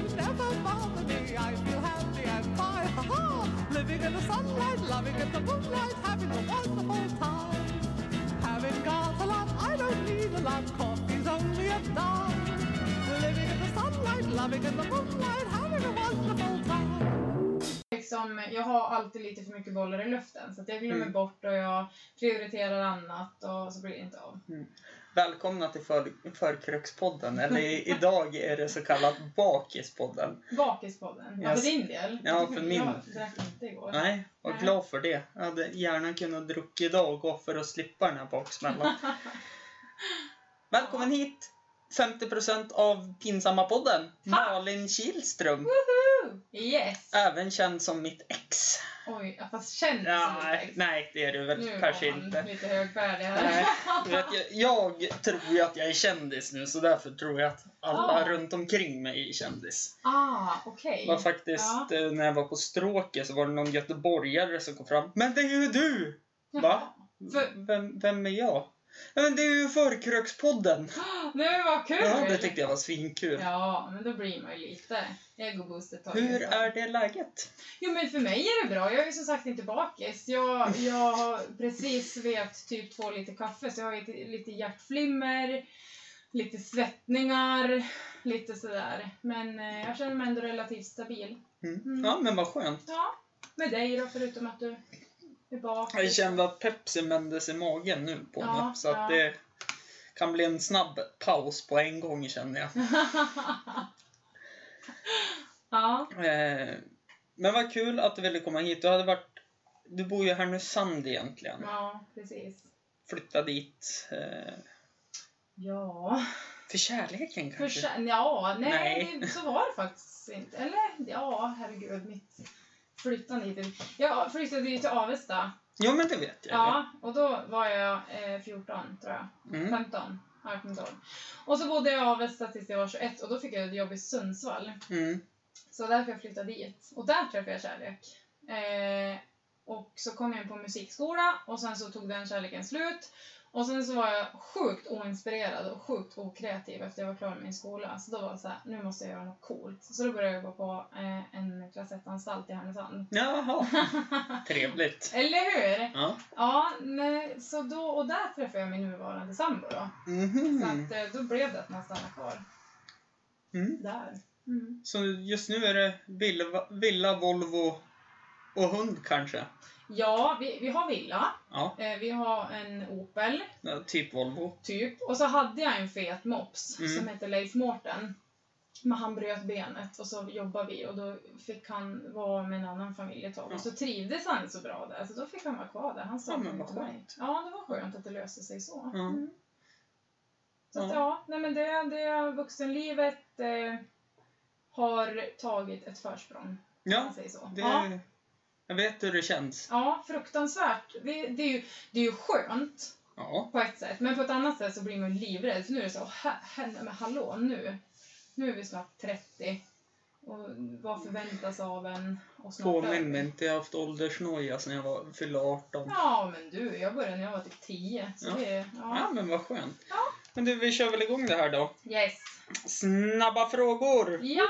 worries never bother me. I feel happy and fine, ha ha! Living in the sunlight, loving in the moonlight, having a wonderful time. Having got a lot, I don't need a lot. Coffee's only a dime. Living in the sunlight, loving in the moonlight, having a wonderful time. Liksom, jag har alltid lite för mycket bollar i luften så att jag glömmer Mm. bort och jag prioriterar annat och så blir det inte av. Välkomna till för, Förkrökspodden, eller i, idag är det så kallat Bakispodden. Bakispodden. Ja, Yes. för din del. Ja, för min. Jag drack inte igår. Nej, var Nej. glad för det. Jag hade gärna kunnat dricka idag och gå för att slippa den här baksmällan. Välkommen hit! 50% av Pinsamma podden, Malin Kihlström. Yes! Även känd som mitt ex. Oj, fast känns Ja, nej, nej, det är du väl Nu kanske inte. lite högfärdig här. Nej, jag, jag tror ju att jag är kändis nu, så därför tror jag att alla Ah. runt omkring mig är kändis. ah, okej. Det var faktiskt, Ja. eh, när jag var på stråket så var det någon göteborgare som kom fram. Men det är ju du! Va? För- Vem, vem är jag? "Ja, Men det är ju Förkrökspodden! Nu vad kul! Ja, det tyckte jag var svinkul. Ja, men då blir man ju lite egoboost tar Hur är det läget? Jo men för mig är det bra. Jag är ju som sagt inte bakis. Jag, jag har precis vet typ två liter kaffe så jag har lite, lite hjärtflimmer, lite svettningar, lite sådär. Men eh, jag känner mig ändå relativt stabil. Mm. Mm. Ja, men vad skönt. Ja, med dig då förutom att du bakis. Jag kände att Pepsi mändes i magen nu på Ja, mig. Så att ja. det kan bli en snabb paus på en gång känner jag. ja, Eh, men vad kul att du ville komma hit. Du hade varit... Du bor ju i Härnösand egentligen. ja, precis. Flytta dit. Eh, Ja, för kärleken för, kanske? kä- ja, nej, Nej. Så var det faktiskt inte. Eller ja, herregud, mitt flyttande hit. Jag flyttade ju till Avesta. Jo, men det vet jag. Ja, och då var jag eh, 14 tror jag. Mm. 15. Ja, jag kommer inte ihåg. Och så bodde jag i Avesta tills jag var 21 och då fick jag ett jobb i Sundsvall. Mm. Så därför jag flyttade dit. Och där träffade jag kärlek. Eh, och så kom jag in på musikskola och sen så tog den kärleken slut. Och sen så var jag sjukt oinspirerad och sjukt okreativ efter jag var klar med min skola. Så då var det så här, nu måste jag göra något coolt. Så då började jag jobba på eh, en klass 1-anstalt i Härnösand. Jaha. Trevligt. Eller hur? Ja. Ja, nej, så då, och där träffade jag min nuvarande sambo då. Så Mhm. att eh, då blev det att man stannar kvar Mm. där. Mm. Så just nu är det villa, villa, Volvo och hund kanske? Ja, vi, vi har villa. Ja, Eh, vi har en Opel, ja, typ Volvo. typ. Och så hade jag en fet mops Mm. som hette Leif Mårten. Men han bröt benet och så jobbade vi och då fick han vara med en annan familj ett tag. Ja. Och så trivdes han så bra där, så då fick han vara kvar där. Han sa Ja, vad mig. Ja, det var skönt att det löste sig så. Ja. Mm. Så att, Ja. nej men det, det vuxenlivet eh, har tagit ett försprång. Ja, man säger så. det, Ja. Jag vet hur det känns. ja, fruktansvärt. Det, det, är ju, det är ju skönt Ja. på ett sätt, men på ett annat sätt så blir man livrädd. För nu är det så, här, men hallå nu. Nu är vi snart 30. Och vad förväntas av en? Och Påminn mig inte, jag har haft åldersnoja sedan jag var, fyllde 18. Ja, men du, jag började när jag var typ 10. Så Ja. det Ja, ja. men vad skönt. Ja. Men du, vi kör väl igång det här då. Yes. Snabba frågor! Ja!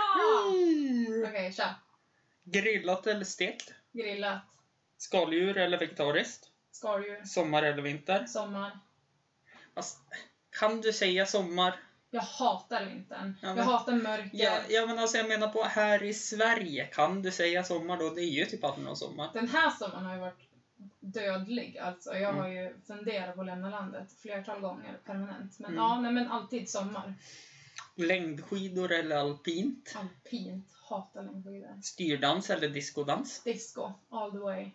Okej, tja. Grillat eller stekt? Grillat. Skaldjur eller vegetariskt? Skaldjur. Sommar eller vinter? Sommar. Fast, kan du säga sommar? Jag hatar vintern. Ja, jag men- hatar mörker. Ja, ja men alltså jag menar på här i Sverige, kan du säga sommar då? Det är ju typ aldrig någon sommar. Den här sommaren har ju varit dödlig. Alltså, jag Mm. har ju funderat på att lämna landet flertal gånger permanent. Men Mm. ja, nej, men alltid sommar. Längdskidor eller alpint? Alpint. Hatar längdskidor. Styrdans eller diskodans? Disco. All the way.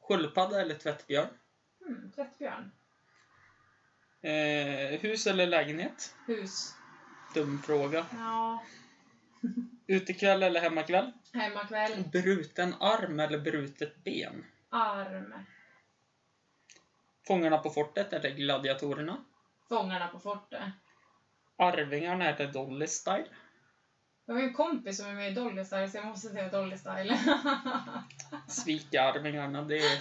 Sköldpadda eller tvättbjörn? Hmm, tvättbjörn. Eh, hus eller lägenhet? Hus. Dum fråga. Ja. Utekväll eller hemmakväll? Hemmakväll. Bruten arm eller brutet ben? Arm. Fångarna på fortet eller gladiatorerna? Fångarna på fortet. Arvingarna eller Dolly Style? Jag har ju en kompis som är med i Dolly Style, så jag måste säga Dolly Style. Svika Arvingarna, det är,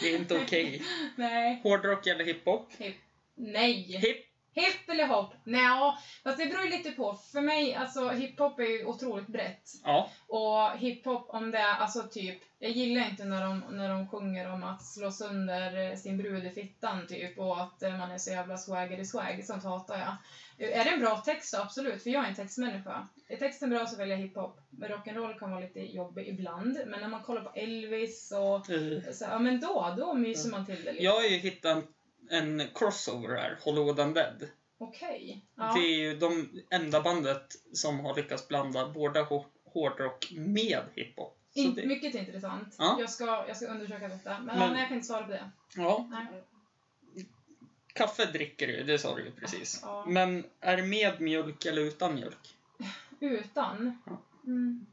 det är inte okej. Nej. Hårdrock eller hiphop? Hip. Nej. Hip Hipp eller hopp? Nja, fast det beror ju lite på. För mig, alltså hiphop är ju otroligt brett. Ja. Och hiphop om det är, alltså typ, jag gillar inte när de, när de sjunger om att slå sönder eh, sin brud i fittan typ och att eh, man är så jävla swagger swag, sånt hatar jag. Är det en bra text så absolut, för jag är en textmänniska. Är texten bra så väljer jag hiphop. Rock'n'roll kan vara lite jobbig ibland, men när man kollar på Elvis och Eh, så, ja men då, då myser man till det lite. Jag har ju hittat en crossover här, Hollywood Undead. Okej. Ja. Det är ju de enda bandet som har lyckats blanda både hår- hårdrock med hiphop. In, det, Mycket intressant. Ja. Jag, ska, jag ska undersöka detta. Men, Men- jag kan inte svara på det. ja, Nej. kaffe dricker du det sa du ju precis. Ja. Men är det med mjölk eller utan mjölk? Utan? Mm.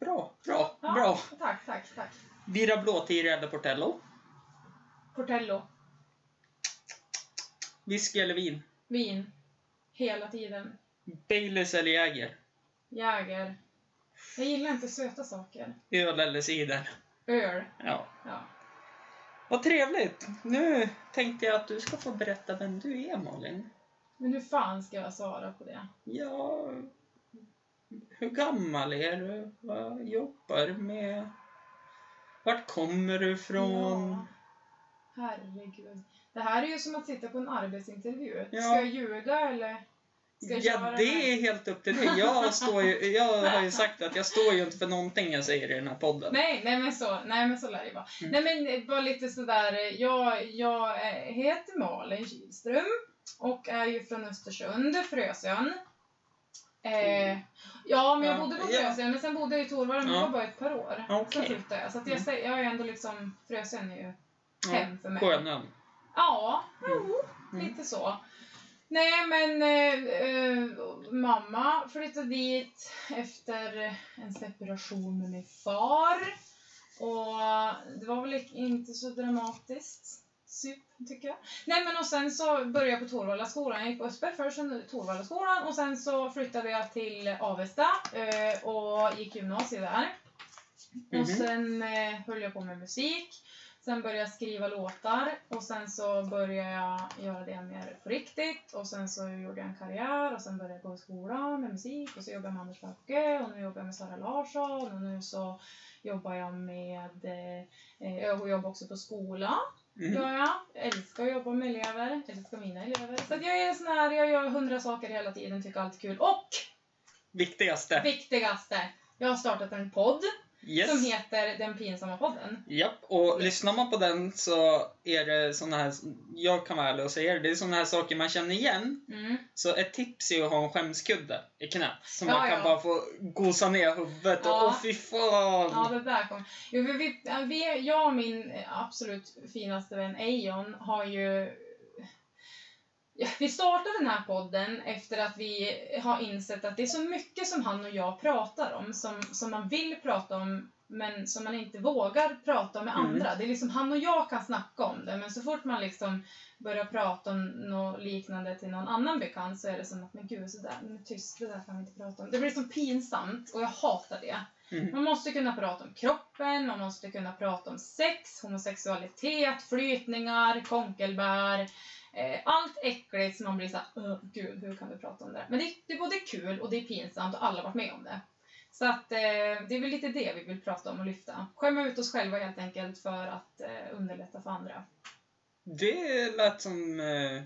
Bra, bra, bra. Tack, tack, tack. Vira blåtira eller Portello? Portello. Whisky eller vin? Vin. Hela tiden. Baileys eller Jäger? Jäger. Jag gillar inte söta saker. Öl eller cider? Öl. Ja. Ja. Vad trevligt! Nu tänkte jag att du ska få berätta vem du är, Malin. Men hur fan ska jag svara på det? Ja... Hur gammal är du? Vad jobbar du med? Vart kommer du ifrån? Ja. Herregud. Det här är ju som att sitta på en arbetsintervju. Ja. Ska jag ljuga eller? Ska jag Ja, det är helt upp till dig. Jag, står ju, jag har ju sagt att jag står ju inte för någonting jag säger i den här podden. Nej, nej men så, nej men så lär det vara. Mm. Nej men bara lite sådär, jag, jag eh, heter Malin Kihlström och är ju från Östersund, Frösön. Eh, ja, men jag Ja, bodde på ja. Frösön, men sen bodde jag i Torvalla, men Ja. det var bara ett par år. Okej. Sen flyttade jag. Så att jag, Mm. jag är ändå liksom, Frösön är ju Ja, hem för mig. Skönön. Ja, Mm. Mm. lite så. Nej, men eh, mamma flyttade dit efter en separation med min far. Och det var väl inte så dramatiskt. Sup, tycker jag. Nej men och sen så började jag på Torvallaskolan. Jag gick på Östberg först, sen Torvallaskolan och sen så flyttade jag till Avesta eh, och gick gymnasiet där. Mhm. Och sen eh, höll jag på med musik. Sen började jag skriva låtar och sen så började jag göra det mer på riktigt och sen så gjorde jag en karriär och sen började jag gå i skolan med musik och så jobbade jag med Anders Backe och nu jobbar jag med Sara Larsson och nu så jobbar jag med, eh, jag jobbar också på skola, Mm. jag. Jag älskar att jobba med elever, älskar mina elever. Så att jag är sån här, jag gör hundra saker hela tiden, tycker allt är kul. Och Viktigaste. viktigaste, jag har startat en podd som Yes. heter Den pinsamma podden. Japp, och lyssnar man på den så är det såna här, jag kan vara ärlig och säga det, det är såna här saker man känner igen. Mm. Så ett tips är att ha en skämskudde i knät. Så Ja, man kan ja. bara få gosa ner huvudet och Ja. åh fy fan! Ja, det där kom. Jo, vi, vi, jag och min absolut finaste vän Eion har ju... Vi startade den här podden efter att vi har insett att det är så mycket som han och jag pratar om, som, som man vill prata om, men som man inte vågar prata med Mm. andra. Det är liksom han och jag kan snacka om det, men så fort man liksom börjar prata om något liknande till någon annan bekant så är det som att, men gud, så där, men tyst, det där kan vi inte prata om. Det blir som pinsamt och jag hatar det. Mm. Man måste kunna prata om kroppen, man måste kunna prata om sex, homosexualitet, flytningar, konkelbär. Eh, allt äckligt som man blir såhär, "Åh, gud hur kan du prata om det? Men det, det är både kul och det är pinsamt och alla har varit med om det. Så att eh, det är väl lite det vi vill prata om och lyfta. Skämma ut oss själva helt enkelt för att eh, underlätta för andra. Det lät som eh,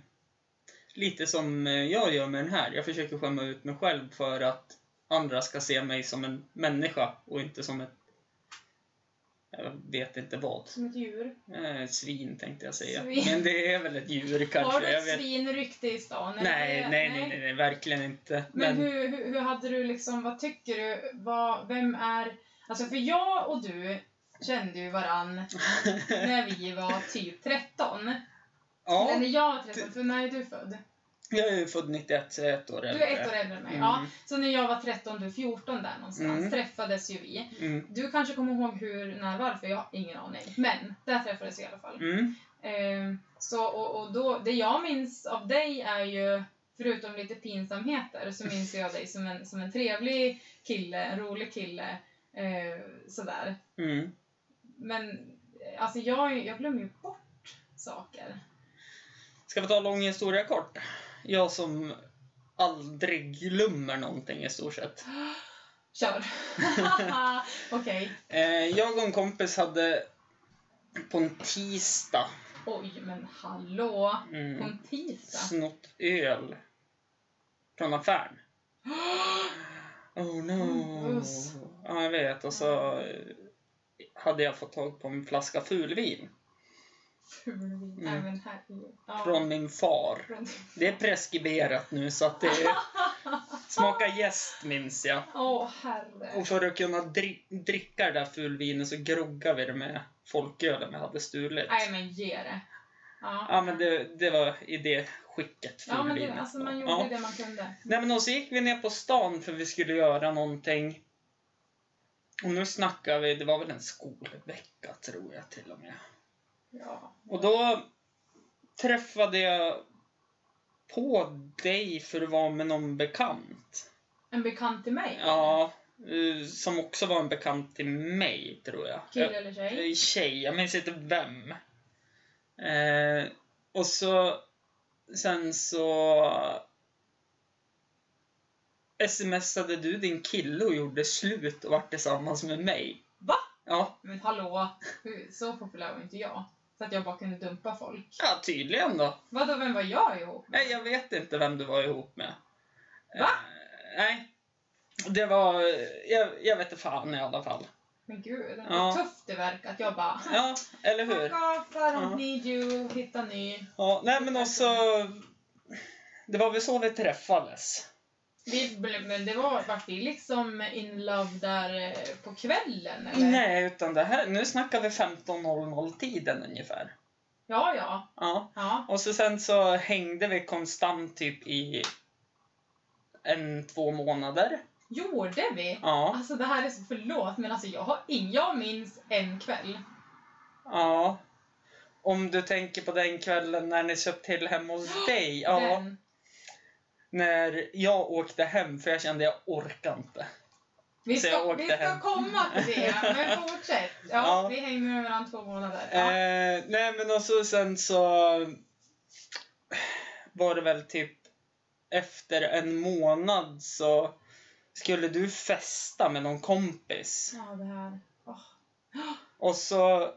lite som eh, jag gör med den här. Jag försöker skämma ut mig själv för att andra ska se mig som en människa och inte som ett jag vet inte vad. Som ett djur. Eh, svin tänkte jag säga. Svin. Men det är väl ett djur kanske. Har du ett vet. svin rykte i stan? Nej, Eller- nej, nej, nej, nej, verkligen inte. Men hur, hur, hur hade du liksom, vad tycker du, vad, vem är, alltså för jag och du kände ju varann när vi var typ 13. Eller ja, när jag var 13, för när är du född? Jag är född 91 så jag är ett år Du äldre. är ett år äldre än mig. Mm. Ja. Så när jag var 13, du 14 där någonstans, Mm. träffades ju vi. Mm. Du kanske kommer ihåg hur, när, varför, jag har ingen aning. Men, där träffades vi i alla fall. Ehm, så, och, och då, det jag minns av dig är ju, förutom lite pinsamheter, så minns jag dig som en, som en trevlig kille, en rolig kille. Eh, sådär. Mm. Men alltså jag, jag glömmer ju bort saker. Ska vi ta lång historia kort? Jag som aldrig glömmer någonting i stort sett. Kör. Okej. Eh, jag och en kompis hade på en tisdag Oj, men hallå. På mm, en tisdag? snott öl från affären. Oh no. Usch. Ja, jag vet. Och så eh, hade jag fått tag på en flaska fulvin Fulvin. Mm. Nej, men herregud. Ja. från min far. Från- Det är preskriberat nu så att det smakar jäst minns jag. Åh, herre. Och för att kunna dri- dricka det där fulvinet så groggade vi det med folkölen vi hade stulit. Nej, men ge det. Ja, Ja men det, det var i det skicket Ja, men det, alltså var. man gjorde Ja. det man kunde. Nej men och så gick vi ner på stan för vi skulle göra någonting. Och nu snackar vi, det var väl en skolvecka tror jag till och med. Ja. Och då träffade jag på dig för att vara med någon bekant. En bekant till mig? Ja, eh, som också var en bekant till mig tror jag. Kille eller tjej? Eh, Tjej, jag minns inte vem. Eh, och så sen så smsade du din kille och gjorde slut och var tillsammans med mig. Va? Ja, Men hallå, så populär var inte jag. Så att jag bara kunde dumpa folk. ja tydligen då. Vadå, vem var jag ihop med? Nej, jag vet inte vem du var ihop med. Va? Eh, nej. Det var, jag, jag vet inte fan i alla fall. Men gud, Ja. vad tufft det verkar att jag bara Ja, eller hur? Fuck off, I don't Ja. need you, hitta ny. Ja, nej men också... Det var väl så vi träffades. Vi, men det var, vart vi liksom in love där eh, på kvällen eller? Nej, utan det här, nu snackar vi 15.00 tiden ungefär. Ja, ja. Ja. Ja. Och så sen så hängde vi konstant typ i en, två månader. Gjorde vi? Ja. Alltså det här är så förlåt men alltså jag har ing, jag minns en kväll. Ja. Om du tänker på den kvällen när ni söp till hemma hos dig. Ja. Den. När jag åkte hem för jag kände jag orkar inte. Vi Så ska, vi ska hem. komma till det, men fortsätt. Ja, Ja. vi hängde med varandra två månader. Ja. Eh, nej men och så sen så var det väl typ efter en månad så skulle du festa med någon kompis. ja, det här. Åh. Och så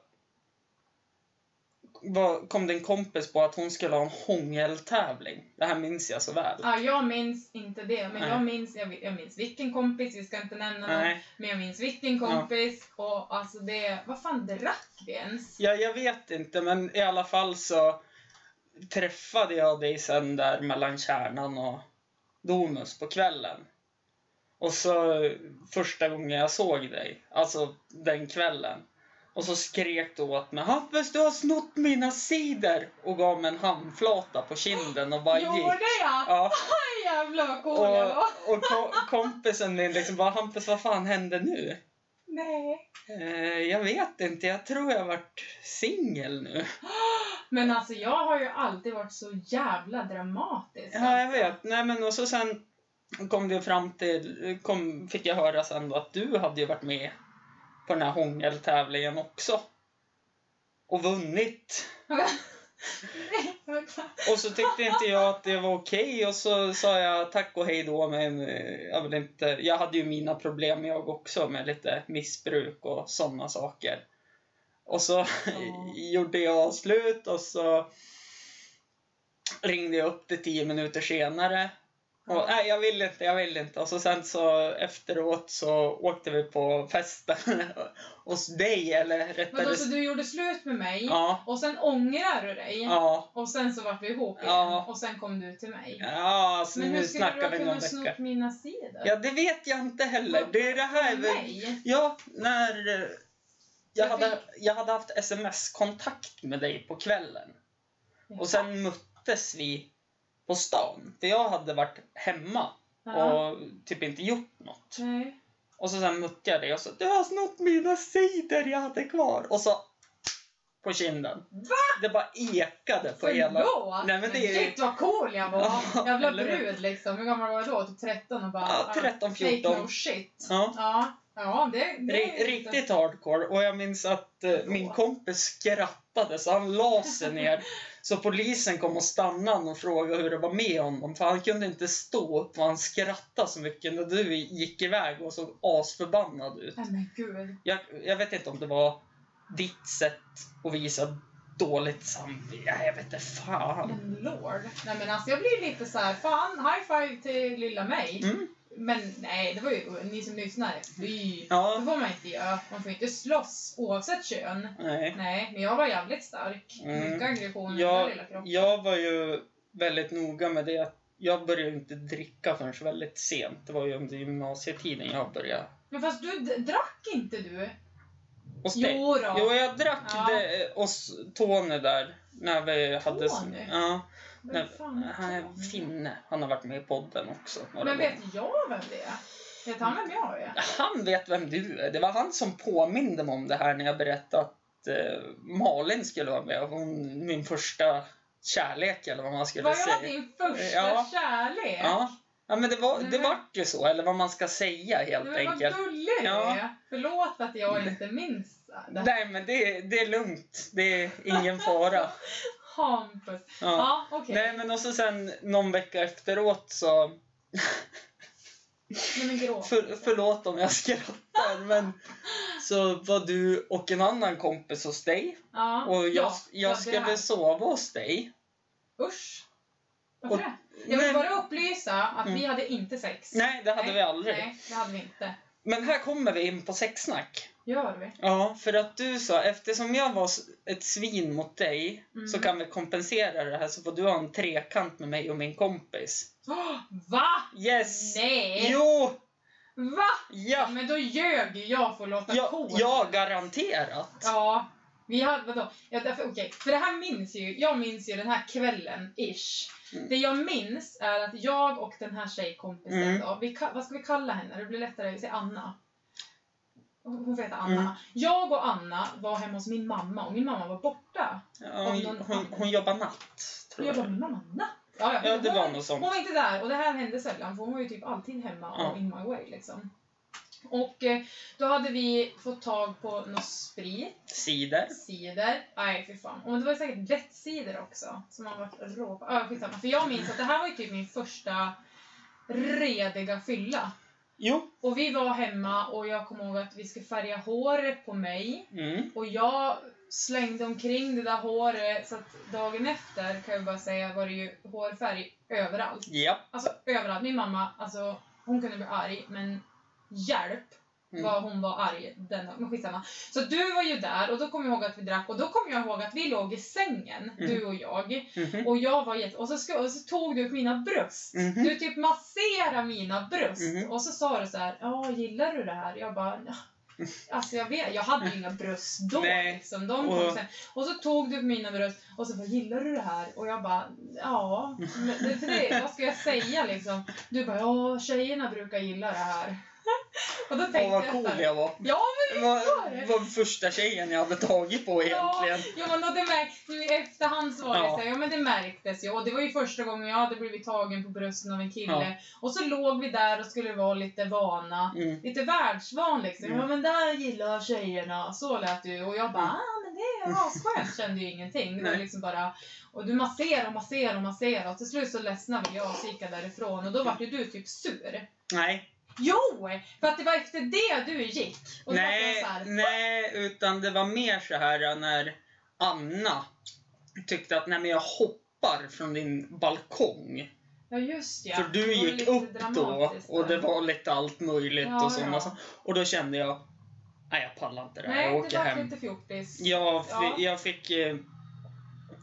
var, kom det en kompis på att hon skulle ha en hångeltävling. Det här minns jag så väl. Ja, jag minns inte det, men Nej. jag minns, jag, jag minns vilken kompis, vi ska inte nämna någon, Nej, men jag minns vilken kompis och alltså det, vad fan drack vi ens? ja, jag vet inte men i alla fall så träffade jag dig sen där mellan Kärnan och Domus på kvällen. Och så första gången jag såg dig, alltså den kvällen. Och så skrek du åt mig Hampus du har snott mina cider! Och gav mig en handflata på kinden och bara gick. Gjorde jag? Ja, Jävlar vad cool jag var! och, och ko- kompisen min liksom bara Hampus vad fan hände nu? Nej. Eh, jag vet inte, jag tror jag varit singel nu. Men alltså jag har ju alltid varit så jävla dramatisk. Ja, jag alltså. vet. Nej men och så sen kom det fram till, kom, fick jag höra sen då att du hade ju varit med på den här hångeltävlingen också. Och vunnit. Och så tyckte inte jag att det var okej och så sa jag tack och hej då men eh, jag vill inte, jag hade ju mina problem jag också med lite missbruk och sådana saker. Och så gjorde jag slut och så ringde jag upp det tio minuter senare. Och nej, jag vill inte, jag vill inte. Och så sen så efteråt så åkte vi på festen hos dig, eller rättare Vadå, så du gjorde slut med mig Ja, och sen ångrar du dig ja, och sen så vart vi ihop igen Ja. och sen kom du till mig. ja, alltså Men hur nu skulle du ha kunnat snott mina sidor? Ja, det vet jag inte heller. Det är det här. Mig? Ja, när jag Jag hade, jag hade haft sms-kontakt med dig på kvällen. Och sen möttes vi på stan. För jag hade varit hemma Ja. och typ inte gjort något. Nej. Och så sen mötte jag och sa du har snott mina sidor jag hade kvar. Och så på kinden. Va? Det bara ekade på hela... Förlåt! Nej, men det är- Shit vad cool jag var! Ja, eller hur? brud liksom. Hur gammal var jag då? Typ 13 och bara... Ja, 13, ah, 14. Fake no shit. Ja. Ja, ja det, det är Riktigt hardcore. Och jag minns att eh, min kompis skrattade så han la sig ner Så polisen kom och stannade och frågade hur det var med honom. För han kunde inte stå upp och han skrattade så mycket när du gick iväg och såg asförbannad ut. Nej men gud. Jag, jag vet inte om det var ditt sätt att visa dåligt samvete. Jag vet inte fan. Men lord. Nej men alltså jag blir lite så här, fan high five till lilla mig. Mm. Men nej, det var ju ni som lyssnar. Fy. Det Ja, får man inte göra. Man får inte slåss oavsett kön. nej. Nej, men jag var jävligt stark. Mm. Mycket aggression i den Jag, lilla kroppen. jag var ju väldigt noga med det. att Jag började inte dricka förrän väldigt sent. Det var ju under gymnasietiden jag började. Men fast du drack inte du? Och. Jo då. Jo, jag drack Ja. det hos Tony där. När vi hade... Tony? Ja. Nej, fan han är finne. Han har varit med i podden också. Men vet jag vem det är? Vet han vem jag är? Han vet vem du är. Det var han som påminde mig om det här när jag berättade att eh, Malin skulle vara med. Hon, min första kärlek eller vad man skulle Var jag säga. din första Ja. kärlek? Ja. ja, men det, var, det men- vart ju så. Eller vad man ska säga helt Men vad enkelt. gullig du Ja. är. Förlåt att jag inte minns det. Nej, men det, det är lugnt. Det är ingen fara. Hampus. Ja. Ja, okej. Nej, men och så sen någon vecka efteråt så... Nej men gråt. För, förlåt om jag skrattar, men så var du och en annan kompis hos dig. Ja. Och jag, ja, jag skulle sova hos dig. Usch. Varför Och- det? Jag vill Men- bara upplysa att vi Mm. hade inte sex. Nej, det hade Nej, vi aldrig. Nej, det hade vi inte. Men här kommer vi in på sexsnack. Gör vi? Ja, för att du sa, eftersom jag var ett svin mot dig, Mm. så kan vi kompensera det här så får du ha en trekant med mig och min kompis. Åh, Va? Yes! Nej! Jo! Va? Ja, men då ljög jag för att låta Ja, cool. ja garanterat! Ja. Vi hade, vadå? Ja, därför, okej. För det här minns ju, jag minns ju den här kvällen, ish. Mm. Det jag minns är att jag och den här tjejkompisen Mm. då, vi, vad ska vi kalla henne? Det blir lättare, vi säger Anna. Hon hon får heta Anna. Mm. Jag och Anna var hemma hos min mamma och min mamma var borta. Ja, hon, någon hon, hon jobbar natt, tror Jag jag. min mamma natt? Ja, ja. Ja, det hon, var något sånt. hon var inte där och det här hände sällan för hon var ju typ alltid hemma Ja. och in my way liksom. Och eh, då hade vi fått tag på någon sprit, Cider. cider. Nej fy fan. Och det var säkert lättcider också. Som man varit rå på. Ja, skitsamma. För jag minns att det här var ju typ min första rediga fylla. Jo. Och vi var hemma och jag kommer ihåg att vi skulle färga håret på mig. Mm. Och jag slängde omkring det där håret så att dagen efter kan jag bara säga var det ju hårfärg överallt. Ja. Alltså överallt. Min mamma, alltså hon kunde bli arg men hjälp Mm. vad hon var arg den. Men skitsamma. Så du var ju där och då kommer jag ihåg att vi drack och då kommer jag ihåg att vi låg i sängen, Mm. du och jag. Mhm. Och jag var jätte... Och så, ska, och så tog du mina bröst. Mhm. Du typ masserade mina bröst. Mhm. Och så sa du så här, ja gillar du det här? Jag bara, "Ja." Alltså jag vet, jag hade ju inga bröst då Nej. liksom. De kom Och- sen. Och så tog du mina bröst och så bara, gillar du det här? Och jag bara, ja. För det, vad ska jag säga liksom? Du bara, ja tjejerna brukar gilla det här. och då tänkte Åh, vad cool jag var. Ja Det var det. var första tjejen jag hade tagit på egentligen. Ja, men då det märk, nu i efterhand så var det Ja. så här, ja men det märktes ju. Och det var ju första gången jag hade blivit tagen på brösten av en kille. Ja. Och så låg vi där och skulle vara lite vana. Mm. Lite världsvan liksom. Mm. Ja men där gillar tjejerna. Så lät du. Och jag bara, Mm. ah men det är asskönt. Kände ju ingenting. Det var Nej. liksom bara, och du masserade och masserade och masserade. Och till slut så ledsnade jag och så gick jag därifrån. Och då var ju du typ sur. Nej, Jo! För att det var efter det du gick. Och var nej, så här, nej, utan det var mer så här när Anna tyckte att nej men jag hoppar från din balkong. Ja just ja. För Det du var gick upp då och det var lite allt möjligt Ja, och sånt. ja. Och, då kände jag, nej jag pallar inte det här, Nej, jag det åker var hem. lite fjortis. Jag, Ja. jag fick, eh,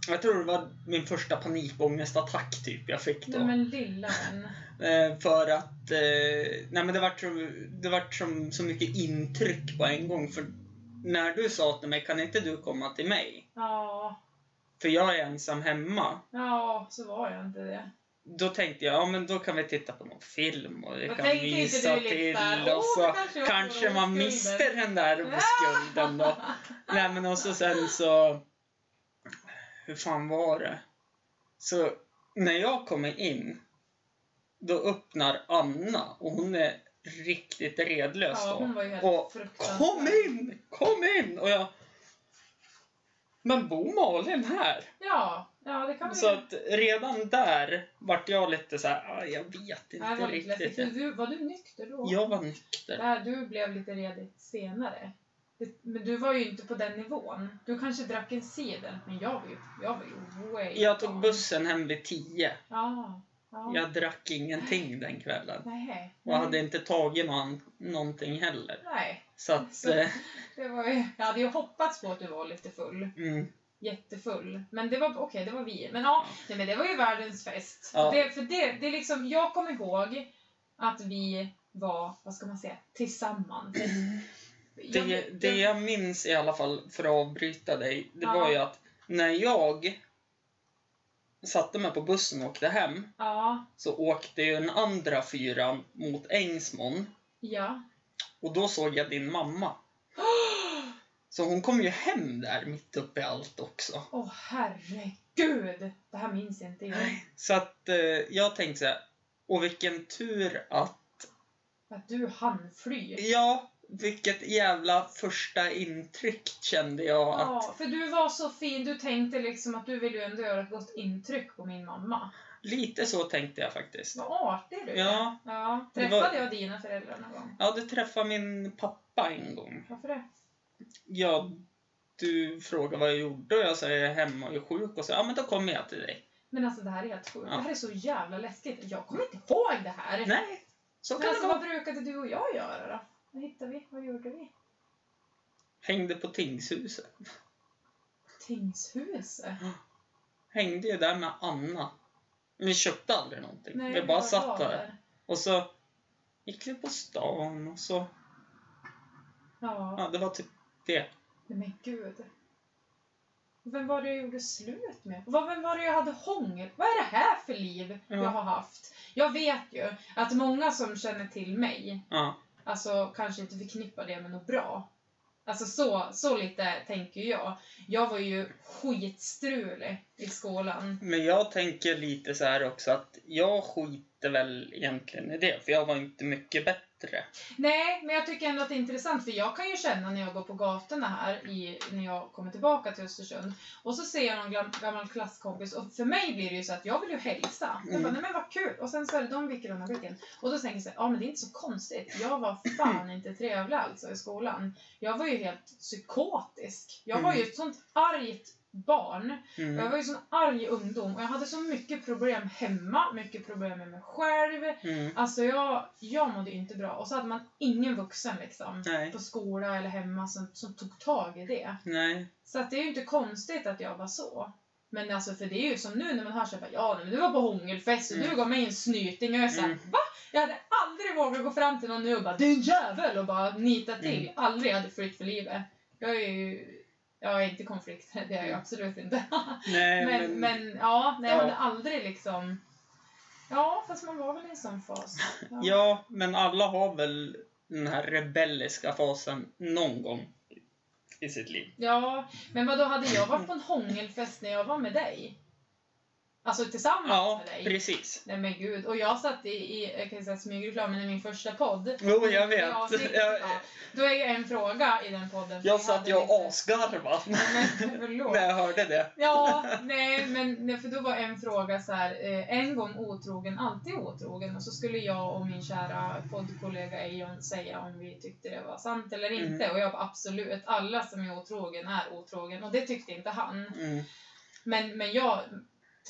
jag tror det var min första panikångestattack typ jag fick då. Nej men lilla vän. Eh, för att eh, nej men det vart, det vart som, så mycket intryck på en gång. För när du sa till mig, kan inte du komma till mig? Ja, För jag är ensam hemma. ja, så var jag inte det. Då tänkte jag, ja men då kan vi titta på någon film och jag Jag kan mysa du till och "Åh, så kanske kanske man skulden." mister den där skulden då. Nej men och så sen så... Hur fan var det? Så när jag kommer in, då öppnar Anna och hon är riktigt redlös Ja, då. hon var ju helt och kom in! Kom in! Och jag... Men bor Malin här? Ja, Ja, det kan man Så ju. att redan där vart jag lite så här, ah, jag vet inte var riktigt. För du, var du nykter då? Jag var nykter. Där du blev lite redigt senare. Men du var ju inte på den nivån. Du kanske drack en cider, men jag var ju, jag var ju way Jag tog bussen hem vid tio. Ja. Ja. Jag drack ingenting den kvällen. Nej. Och hade inte tagit någon, någonting heller. Nej. Så att, Så- eh, Det var ju, jag hade ju hoppats på att du var lite full. mm, Jättefull. Men det var okej, det var vi. Men ja, nej, men det var ju världens fest. Ja. Det, för det, det är liksom, jag kommer ihåg att vi var, vad ska man säga, tillsammans. Jag- det, det jag minns i alla fall, för att avbryta dig, det Ja. var ju att när jag satte mig på bussen och åkte hem Ja, så åkte ju den andra fyran mot Ängsmon ja. och då såg jag din mamma. Så hon kom ju hem där mitt uppe i allt också. Åh herregud! Det här minns inte jag. Så att eh, jag tänkte så här, och vilken tur att, Att du hann fly. ja, vilket jävla första intryck kände jag att, Ja, för du var så fin. Du tänkte liksom att du ville ju ändå göra ett gott intryck på min mamma. lite så tänkte jag faktiskt. Vad artig du. Ja. ja. Träffade var- jag dina föräldrar någon gång? Ja, du träffade min pappa en gång. Varför det? Ja, du frågade vad jag gjorde och jag sa jag är hemma och är sjuk och så ja men då kommer jag till dig. Men alltså det här är helt sjukt. Ja. Det här är så jävla läskigt. Jag kommer inte ihåg det här. Nej, så Men kan alltså det vad vara. brukade du och jag göra då? Vad hittade vi? Vad gjorde vi? Hängde på tingshuset. Tingshuset? Hängde ju där med Anna. Vi köpte aldrig någonting. Nej, vi bara vad satt där. Och så gick vi på stan och så, Ja. ja det var typ det. Nej men gud. Vem var det jag gjorde slut med? Vad- Vem var det jag hade hångel? Vad är det här för liv Ja. jag har haft? Jag vet ju att många som känner till mig, Ja, alltså kanske inte förknippar det med något bra. Alltså så, så lite tänker jag. Jag var ju skitstrulig i skolan. men jag tänker lite så här också att jag skiter väl egentligen i det, för jag var inte mycket bättre. Nej, men jag tycker ändå att det är intressant för jag kan ju känna när jag går på gatorna här i, när jag kommer tillbaka till Östersund och så ser jag någon gam, gammal klasskompis och för mig blir det ju så att jag vill ju hälsa. Jag bara, Mm. nej men vad kul! Och sen så är det de viker undan blicken. Och då tänker jag så här, ja men det är inte så konstigt. Jag var fan inte trevlig alltså i skolan. Jag var ju helt psykotisk. Jag var Mm. ju ett sånt argt barn. Jag Mm. var ju sån arg ungdom och jag hade så mycket problem hemma, mycket problem med mig själv. Mm. Alltså jag, jag mådde inte bra. Och så hade man ingen vuxen liksom Nej, på skola eller hemma som, som tog tag i det. nej. Så att det är ju inte konstigt att jag var så. Men alltså för det är ju som nu när man hör såhär, ja men du var på hångelfest och du Mm. gav mig en snyting och jag är såhär, Mm. va? Jag hade aldrig vågat gå fram till någon nu och bara, du är en jävel! Och bara nita till. Mm. Aldrig hade flytt för livet. Jag är ju, är inte konflikt, det är jag Mm. absolut inte. nej men, men ja, nej, jag Ja. hade aldrig liksom, ja fast man var väl i en sån fas. Ja, men alla har väl den här rebelliska fasen någon gång i sitt liv. Ja, men vad då hade jag varit på en hångelfest när jag var med dig? Alltså tillsammans Ja, med dig? precis. Nej men gud, och jag satt i, i jag kan säga smygreklamen i min första podd. Jo, jag vet. Ja, Jag, ja. Då är en fråga i den podden. jag vi satt ju och lite- asgarvade när jag hörde det. Ja, nej men nej, för då var en fråga så här, eh, en gång otrogen, alltid otrogen. Och så skulle jag och min kära poddkollega Eion säga om vi tyckte det var sant eller Mm. inte. Och jag bara absolut, alla som är otrogen är otrogen. Och det tyckte inte han. Mm. Men, men jag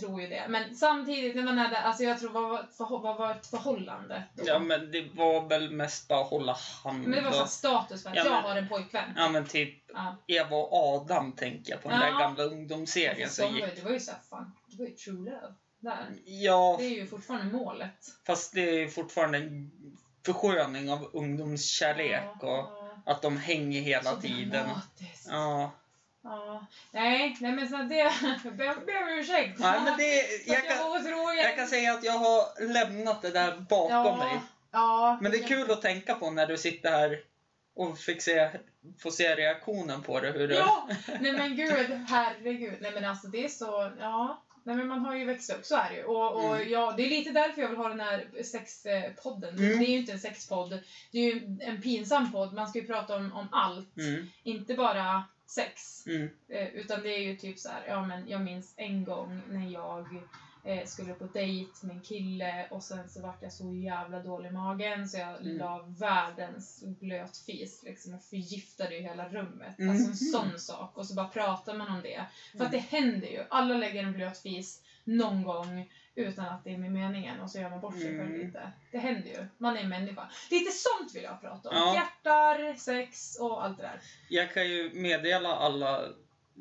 tror ju det. Men samtidigt när man är där, alltså jag tror vad var, vad var ett förhållande då? Ja, men det var väl mest bara hålla hand. Men det var så status för att Ja, jag men- har en pojkvän. Ja, men typ Ja. Eva och Adam tänker jag på den Ja. där gamla ungdomsserien Alltså, som ju- gick. det var ju såhär, fan, det var ju true love. Där. Ja, Det är ju fortfarande målet. fast det är fortfarande en försköning av ungdomskärlek Ja, och ja. att de hänger hela Så tiden. dramatiskt. Ja. Ja. Nej, nej men så det... Jag ber om ursäkt. Nej, men det, jag, kan, otrogen. jag kan säga att jag har lämnat det där bakom ja, mig. Ja. Men det är kul att tänka på när du sitter här och fick se, får se reaktionen på det. Hur du... Ja! Nej men gud, herregud. Nej men alltså det är så, ja. Nej men man har ju växt upp, så är det ju. Och, och Mm. ja, det är lite därför jag vill ha den här sexpodden. Mm. Det är ju inte en sexpodd. Det är ju en pinsam podd. Man ska ju prata om, om allt. Mm. Inte bara sex. Mm. Eh, utan det är ju typ så här, ja men jag minns en gång när jag eh, skulle på dejt med en kille och sen så vart jag så jävla dålig i magen så jag Mm. la världens blötfis liksom och förgiftade ju hela rummet. Mhm. Alltså en sån sak. Och så bara pratar man om det. För att det händer ju. Alla lägger en blöt fis någon gång utan att det är med meningen och så gör man bort sig Mm. lite. Det händer ju. Man är människa. Lite sånt vill jag prata om. Ja. Hjärtar, sex och allt det där. Jag kan ju meddela alla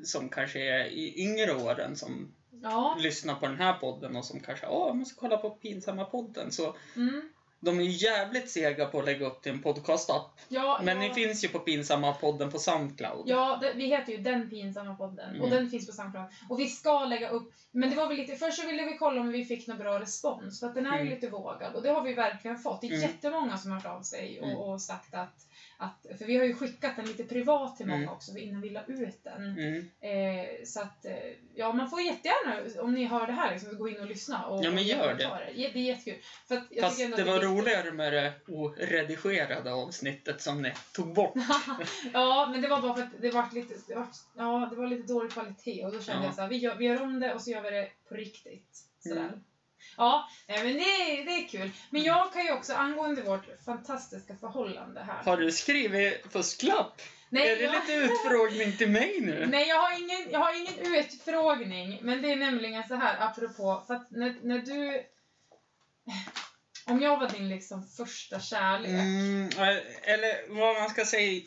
som kanske är i yngre åren som Ja. lyssnar på den här podden och som kanske åh, jag måste kolla på pinsamma podden. Så Mm. De är jävligt sega på att lägga upp till en podcast-app. Ja, Men ja. ni finns ju på pinsamma podden på Soundcloud. Ja, det, vi heter ju Den pinsamma podden och Mm. den finns på Soundcloud. Och vi ska lägga upp, men det var väl lite, först så ville vi kolla om vi fick någon bra respons för att den är ju Mm. lite vågad och det har vi verkligen fått. Det är Mm. jättemånga som har hört av sig och, Mm. och sagt att, att, för vi har ju skickat den lite privat till många Mm. också innan vi la ut den. Mm. Eh, så att, eh, ja man får jättegärna, om ni hör det här, liksom, gå in och lyssna och Ja, men gör det. Ja, Det är jättekul. För att jag Fast det att var viktigt. roligare med det oredigerade avsnittet som ni tog bort. ja, men det var bara för att det var lite, det var, ja, det var lite dålig kvalitet och då kände Ja. jag så här, vi gör, vi gör om det och så gör vi det på riktigt. Sådär. Mm. Ja, nej, men det, det är kul. Men jag kan ju också, angående vårt fantastiska förhållande här. Har du skrivit fusklapp? nej, är det jag, lite utfrågning till mig nu? nej jag, har ingen, jag har ingen utfrågning, men det är nämligen så här apropå, för att när, när du... Om jag var din liksom första kärlek. Mm, eh, eller vad man ska säga.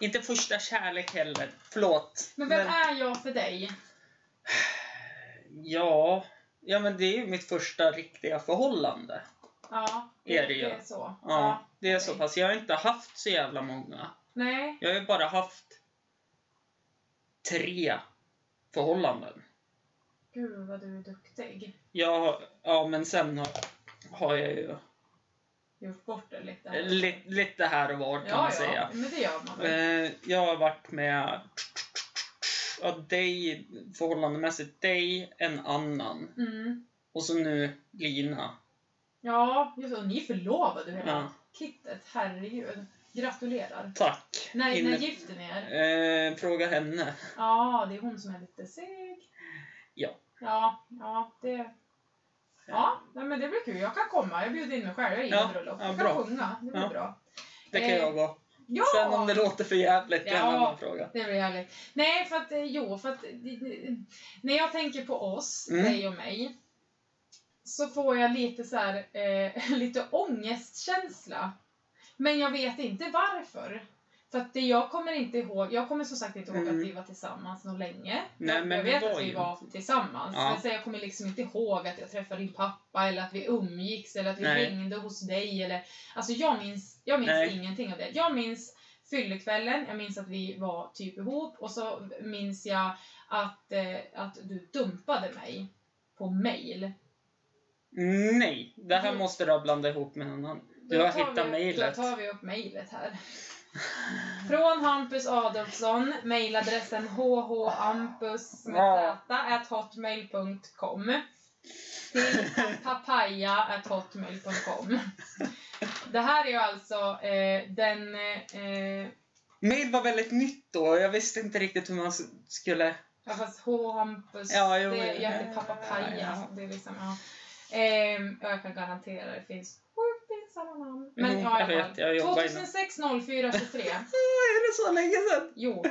Inte första kärlek heller. Förlåt. Men vem är jag för dig? Ja, ja men det är ju mitt första riktiga förhållande. Ja, Är det ju. det är så. Ja, det är så okej. pass. Jag har inte haft så jävla många. Nej, Jag har ju bara haft tre förhållanden. gud vad du är duktig. Jag, ja, men sen har, har jag ju Gjort bort det lite. li, lite här och var kan ja, man ja, säga. men det gör man väl. Eh, jag har varit med ja, dig, förhållandemässigt dig, en annan. Mm. Och så nu Lina. Ja, just det. Och ni är förlovade hela Ja. kittet. Herregud. Gratulerar. Tack. När, Inne- när gifter ni er? Eh, fråga henne. Ja, det är hon som är lite seg. Ja. Ja, ja, det... Ja, nej, men det blir kul. Jag kan komma. Jag bjuder in mig själv. Jag är Ja, bröllop. ja, jag kan sjunga. Det blir Ja. bra. Det kan Eh, jag gå. Ja! Sen om det låter för jävligt, det är en Ja. annan fråga. Det blir härligt. Nej, för att, eh, jo, för att när jag tänker på oss, Mm. dig och mig, så får jag lite så här, eh, lite ångestkänsla. Men jag vet inte varför. För att det jag kommer inte ihåg, jag kommer som sagt inte ihåg Mm. att vi var tillsammans någon länge. Nej, jag, men jag vet att vi var inte- tillsammans. Ja. Men så jag kommer liksom inte ihåg att jag träffade din pappa eller att vi umgicks eller att vi Nej. hängde hos dig eller... Alltså jag minns, jag minns Nej. ingenting av det. Jag minns fyllekvällen, jag minns att vi var typ ihop och så minns jag att, eh, att du dumpade mig på mail. Nej, det här måste du ha blandat ihop med en annan. Du Då har tar hittat vi, mejlet. Då tar vi upp mejlet här. Från Hampus Adolfsson, mejladressen hhampus.hotmail.com till papaya.hotmail.com Det här är ju alltså eh, den... Eh, Mail var väldigt nytt då. Jag visste inte riktigt hur man skulle... ja fast H-hampus, Ja, jo, det är jätte papaya. ja. Det är liksom, ja. Ehm, ja, jag kan garantera det finns sjukt pinsamma namn. Men Jo, ja, jag vet, jag jobbar inom- 2006 04 23. Åh, är det så länge sedan? Jo,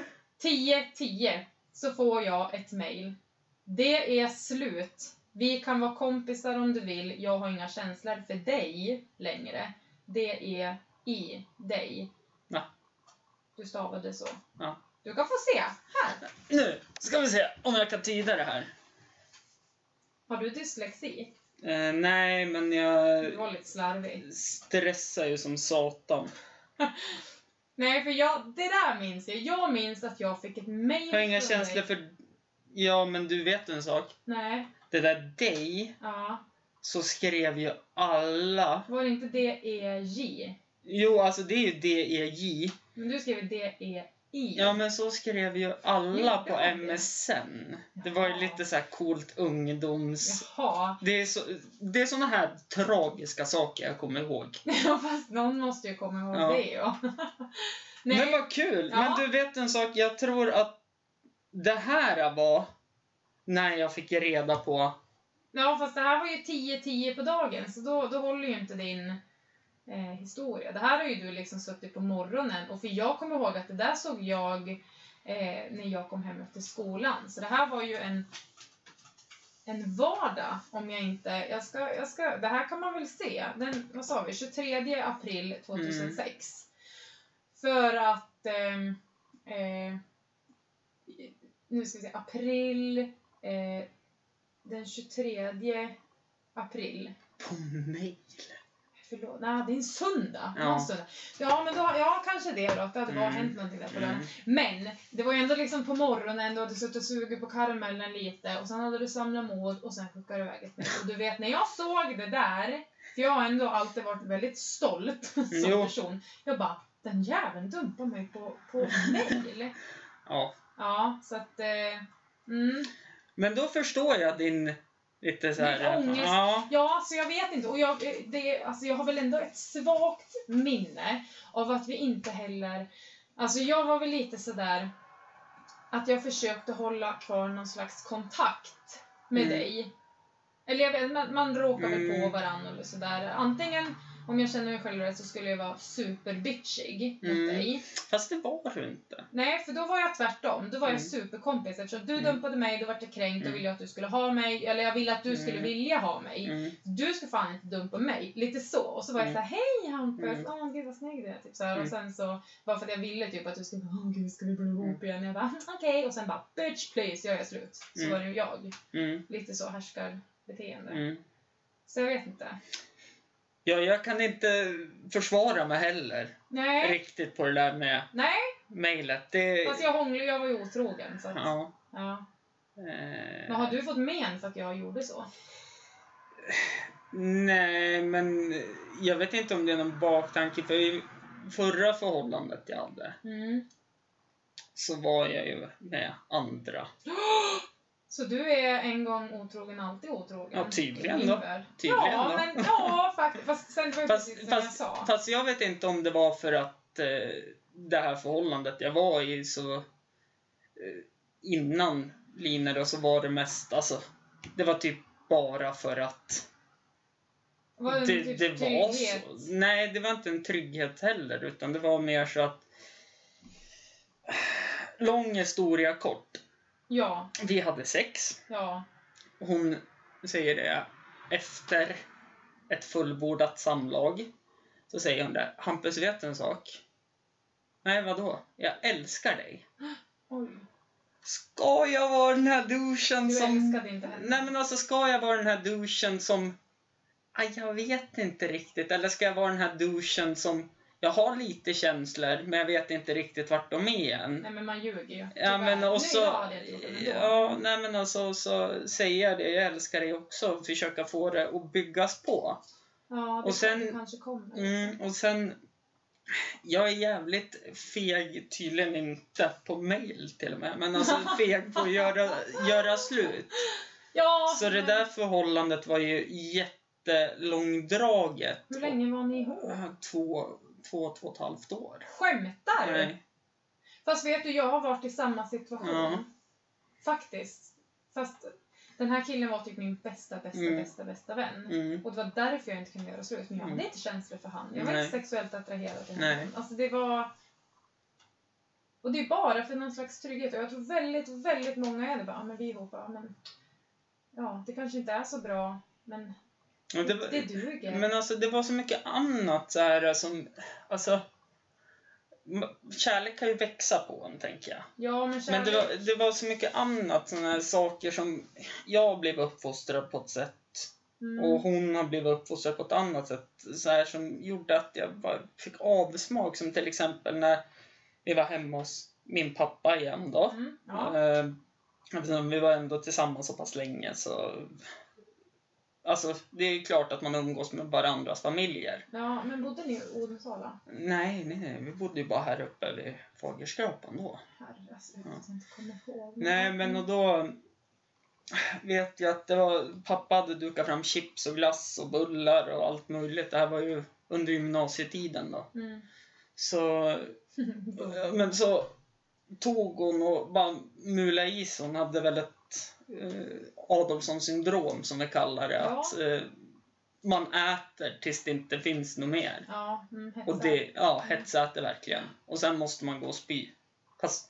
10-10 så får jag ett mail. Det är slut. Vi kan vara kompisar om du vill. Jag har inga känslor för dig längre. Det är i dig. Ja. Du stavade så. Ja. Du kan få se. Här. Nu ska vi se om jag kan tyda det här. Har du dyslexi? Eh, nej, men Du jag var lite slarvig. stressar ju som satan. Nej, för jag, det där minns jag. Jag minns att jag fick ett mail Jag har inga känslor för... Ja, men du vet en sak. Nej. Det där dig, Ja. så skrev ju alla... Var det inte D-E-J? Jo, alltså det är ju D-E-J. Men du skrev D-E-I. Ja, men så skrev ju alla på det? MSN. Det var ju Jaha. lite så här coolt ungdoms... Jaha. Det är, så, det är såna här tragiska saker jag kommer ihåg. Ja, fast någon måste ju komma ihåg Ja. det ja. Nej. Men vad kul! Ja. Men du vet en sak, jag tror att det här var när jag fick reda på... Ja, fast det här var ju 10-10 på dagen, så då, då håller ju inte din eh, historia. Det här har ju du liksom suttit på morgonen, och för jag kommer ihåg att det där såg jag eh, när jag kom hem efter skolan. Så det här var ju en, en vardag, om jag inte... Jag ska, jag ska, det här kan man väl se. Den, vad sa vi? 23 april 2006. För att... ehm, eh, nu ska vi se, april... Eh, den 23 april. På mail? Förlåt, nej det är en söndag. Ja. Söndag. ja men då, ja kanske det då, att det hade bara Mm. hänt någonting där på Mm. lördagen. Men det var ju ändå liksom på morgonen, du hade suttit och sugit på karamellen lite och sen hade du samlat mod och sen skickade du iväg ett mejl. Och du vet, när jag såg det där, för jag har ändå alltid varit väldigt stolt som Jo. person. Jag bara, den jäveln dumpar mig på, på mejl. Ja. Ja, så att... Eh, mm. Men då förstår jag din lite så här... Min ångest. Ja. Ja, så jag vet inte. Och jag, det, alltså jag har väl ändå ett svagt minne av att vi inte heller... Alltså jag var väl lite sådär att jag försökte hålla kvar någon slags kontakt med Mm. dig. Eller jag vet, man, man råkar väl Mm. på varandra eller sådär. Antingen, om jag känner mig själv rätt, så skulle jag vara superbitchig mot Mm. dig. Fast det var du inte. Nej, för då var jag tvärtom. Då var jag Mm. superkompis. Eftersom du Mm. dumpade mig, då vart jag kränkt och Mm. ville att du skulle ha mig. Eller jag ville att du skulle Mm. vilja ha mig. Mm. Du ska fan inte dumpa mig. Lite så. Och så var jag Mm. såhär, hej Hampus! Mm. Åh gud vad snygg du är. Typ så här. Mm. Och sen så, bara för att jag ville typ att du skulle åh gud ska vi bli ihop Mm. igen? Jag bara, okej. Och sen bara, bitch please, jag är slut. Så Mm. var det ju jag. Mm. Lite så härskarbeteende. Mm. Så jag vet inte. Ja, jag kan inte försvara mig heller Nej. riktigt på det där med Nej, mejlet. Det... fast jag hånglade jag var ju otrogen. Så att, ja. Ja. Eh, Men har du fått men för att jag gjorde så? Nej, men jag vet inte om det är någon baktanke. För i förra förhållandet jag hade Mm. så var jag ju med andra. Så du är en gång otrogen, alltid otrogen? Ja, tydligen då. Tydligen ja, då. Men, ja, faktiskt. Fast sen var det Fast, precis som jag fast, sa. fast jag vet inte om det var för att eh, det här förhållandet jag var i så eh, innan Lina då så var det mest, alltså det var typ bara för att var det, det, typ det var så. Nej, det var inte en trygghet heller utan det var mer så att Lång historia kort. Ja, Vi hade sex. ja. Hon säger det efter ett fullbordat samlag. Så säger hon det. Hampus, vet du en sak? Nej, vadå? Jag älskar dig. Oj. Ska jag vara den här douchen Du som... älskade inte henne. Nej, men alltså ska jag vara den här douchen som... Aj, jag vet inte riktigt. Eller ska jag vara den här douchen som... Jag har lite känslor, men jag vet inte riktigt vart de är än. Nej, men man ljuger ju. Ja, men men då- Ja, nej men alltså så säger jag det. Jag älskar dig också. Försöka få det att byggas på. Ja, det och sen- kanske kommer. Mm, och sen... Jag är jävligt feg, tydligen inte på mail till och med, men alltså feg på att göra, göra slut. Ja, Så det där förhållandet var ju jättelångdraget. Hur länge var ni ihop? Två, två, två och ett halvt år. Skämtar? Nej. Fast vet du, jag har varit i samma situation. Ja. Faktiskt. Fast den här killen var typ min bästa, bästa, Mm. bästa, bästa vän. Mm. Och det var därför jag inte kunde göra slut. Men jag hade Mm. inte känslor för han. Jag var Nej. inte sexuellt attraherad till honom. Alltså det var... Och det är bara för någon slags trygghet. Och jag tror väldigt, väldigt många är det bara, ah, men vi är ihop, ja men... Ja, det kanske inte är så bra, men det, det, det duger. Men alltså det var så mycket annat så här som, alltså m- Kärlek kan ju växa på en, tänker jag. ja, men Men kärlek... det var, det var så mycket annat, såna här saker som jag blev uppfostrad på ett sätt mm. och hon har blivit uppfostrad på ett annat sätt. Så här, som gjorde att jag bara fick avsmak, som till exempel när vi var hemma hos min pappa igen då. Mm, ja. Eh, vi var ändå tillsammans så pass länge så... Alltså, det är klart att man umgås med varandras familjer. ja, men bodde ni i Odensala? Nej, nej, nej, vi bodde ju bara här uppe vid Fagerskrapan då. Herre, alltså, jag Ja. inte kommer ihåg. Nej, men och då vet jag att det var, pappa hade dukat fram chips och glass och bullar och allt möjligt. Det här var ju under gymnasietiden då. Mm. Så, men så tog hon och bara mulade i sig. Hon hade väl ett eh, Adolfsson syndrom som vi kallar det. Ja. Att eh, man äter tills det inte finns något mer. Ja, mm. Och det, ja, hetsäter verkligen. Och sen måste man gå och spy. Fast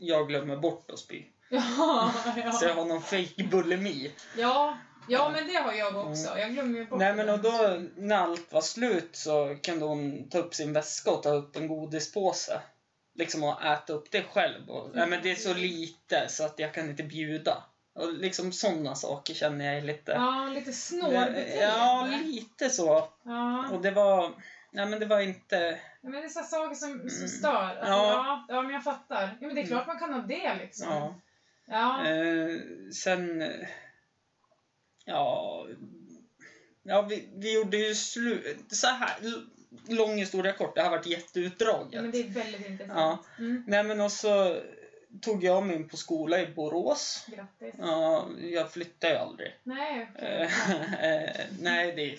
jag glömmer bort att spy. Ja, Så jag ja. har någon fake bulimi. ja, ja, men det har jag också. Jag glömmer ju bort Nej men och då när allt var slut så kunde hon ta upp sin väska och ta upp en godispåse. Liksom och äta upp det själv. Och, nej men det är så lite så att jag kan inte bjuda. Och liksom sådana saker känner jag är lite... Ja, lite snålbeteende. Ja, lite så. Ja. Och det var... Nej men det var inte... Ja, men det är saker som, som stör. Alltså, Ja. ja. Ja, men jag fattar. Ja, men det är klart man kan ha det liksom. Ja. Ja. Eh, sen... Ja... Ja, vi, vi gjorde ju slut... Så här, lång historia kort. Det har varit jätteutdraget. ja, men det är väldigt Ja. intressant. Mm. Nej men och så tog jag mig in på skola i Borås. Grattis. Ja, jag flyttar ju aldrig. Nej. Eh, eh, nej, det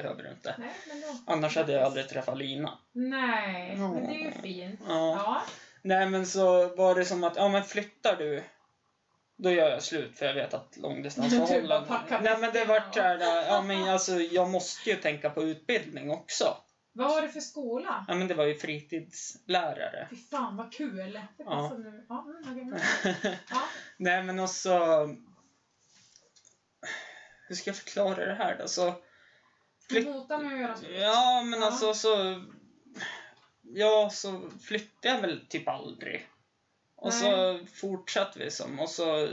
behöver du inte. Nej, men då. Annars hade jag aldrig träffat Lina. Nej, men det är ju fint. Ja. Ja. Nej men så var det som att, ja men flyttar du då gör jag slut för jag vet att långdistansförhållanden... packar Nej men det vart såhär, ja men alltså jag måste ju tänka på utbildning också. Vad var det för skola? Ja men det var ju fritidslärare. Fy fan vad kul. Det Ja. nu. Ja, mm, mm. ja. Nej men också... Hur ska jag förklara det här då? Så, Du hotar med att göra så. ja men Ja. alltså så... Ja, så flyttade jag väl typ aldrig. Och så fortsatte vi som, och så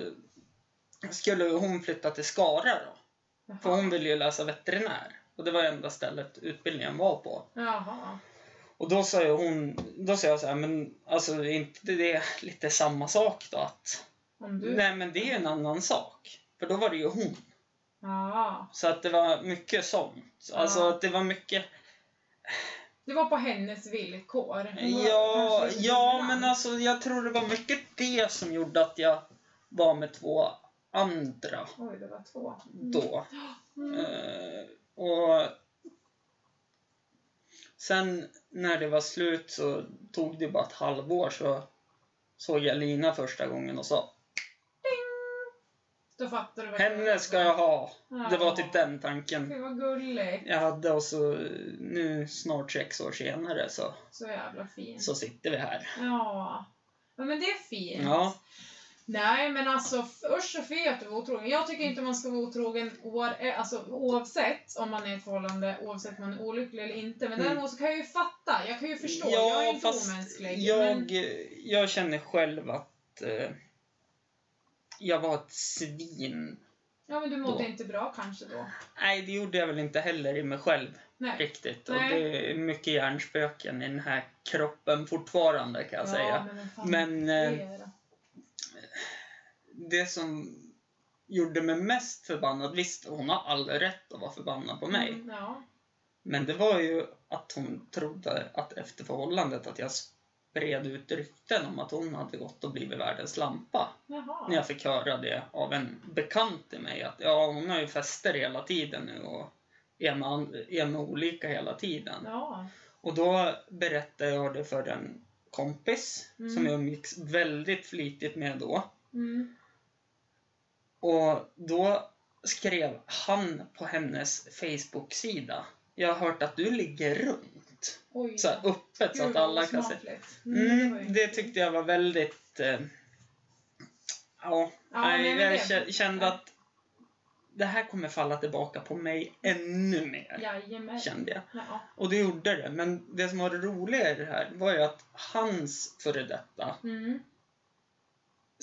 skulle hon flytta till Skara då. För hon ville ju läsa veterinär. Och det var enda stället utbildningen var på. Jaha. Och då sa hon, då sa jag så här, men alltså inte det lite samma sak då att Om du... Nej, men det är en annan sak. För då var det ju hon. Ja. Så att det var mycket sånt. Alltså att det var mycket... Det var på hennes villkor. Ja, ja men alltså jag tror det var mycket det som gjorde att jag var med två andra Oj, det var två. Mm. då. Mm. Eh, och sen när det var slut så tog det bara ett halvår så såg jag Lina första gången och sa Då fattar du vad Henne ska jag ha. Ja. Det var typ den tanken Fy vad gulligt. jag hade och så nu snart sex år senare så, Så jävla fint. så sitter vi här. Ja. ja. Men det är fint. Ja. Nej, men alltså usch och fy att du var otrogen. Jag tycker inte man ska vara otrogen år, eh, alltså, oavsett om man är i ett förhållande, oavsett om man är olycklig eller inte. Men Mm. däremot så kan jag ju fatta, jag kan ju förstå. jag är inte omänsklig. jag, Men, jag känner själv att eh, jag var ett svin. ja, men du mådde då. inte bra kanske då. Nej, det gjorde jag väl inte heller i mig själv Nej. riktigt. Och Nej. det är mycket hjärnspöken i den här kroppen fortfarande kan jag säga. men, Men är eh, det som gjorde mig mest förbannad, visst hon har all rätt att vara förbannad på mig. Mm, ja. Men det var ju att hon trodde att efter förhållandet att jag spred ut rykten om att hon hade gått och blivit världens lampa. Jaha. När jag fick höra det av en bekant till mig att ja, hon har ju fester hela tiden nu och är med, är med olika hela tiden. Ja. Och då berättade jag det för en kompis Mm. som jag umgicks väldigt flitigt med då. Mm. Och då skrev han på hennes Facebook-sida. Jag har hört att du ligger runt. Oj. Så här öppet så Gud, att vad alla kan se. Mm, Mm, det tyckte jag var väldigt... Eh, ja, Ja, nej, jag kä- kände att det här kommer falla tillbaka på mig ännu mer. Jajamän. Kände jag. Ja. Och det gjorde det. Men det som var det roliga i det här var ju att hans före detta Mm.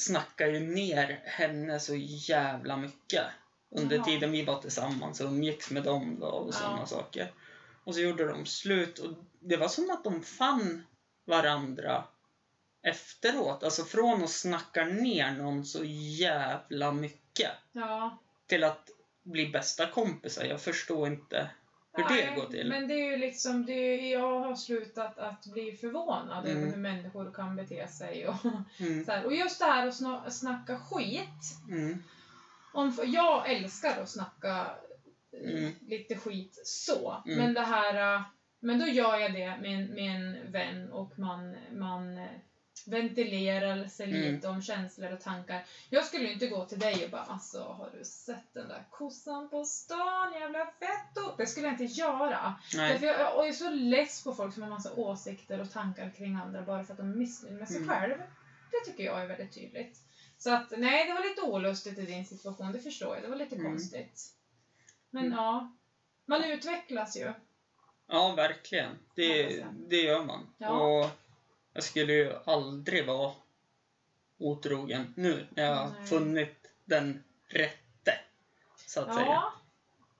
Snackar ju ner henne så jävla mycket. Under Jaha. tiden vi var tillsammans och umgicks med dem då och Ja. sådana saker. Och så gjorde de slut och det var som att de fann varandra efteråt. Alltså från att snacka ner någon så jävla mycket Ja. till att bli bästa kompisar. Jag förstår inte hur det Nej, går till. Men det är ju liksom, det är, jag har slutat att bli förvånad Mm. över hur människor kan bete sig. Och, Mm, så här. och just det här att sna, snacka skit. mm, Om, jag älskar att snacka eh, Mm. lite skit så. Mm. Men det här... eh, Men då gör jag det med en, med en vän och man, man eh, ventilerar sig Mm. lite om känslor och tankar. Jag skulle inte gå till dig och bara alltså har du sett den där kossan på stan, jävla fetto? Det skulle jag inte göra. Nej. Därför jag, och jag är så less på folk som har massa åsikter och tankar kring andra bara för att de är missnöjda med sig Mm. själv. Det tycker jag är väldigt tydligt. Så att nej, det var lite olustigt i din situation, det förstår jag. Det var lite Mm. konstigt. Men Mm. ja, man utvecklas ju. Ja, verkligen. Det, det gör man. Ja. Och jag skulle ju aldrig vara otrogen nu när jag har funnit den rätte, så att säga. Ja.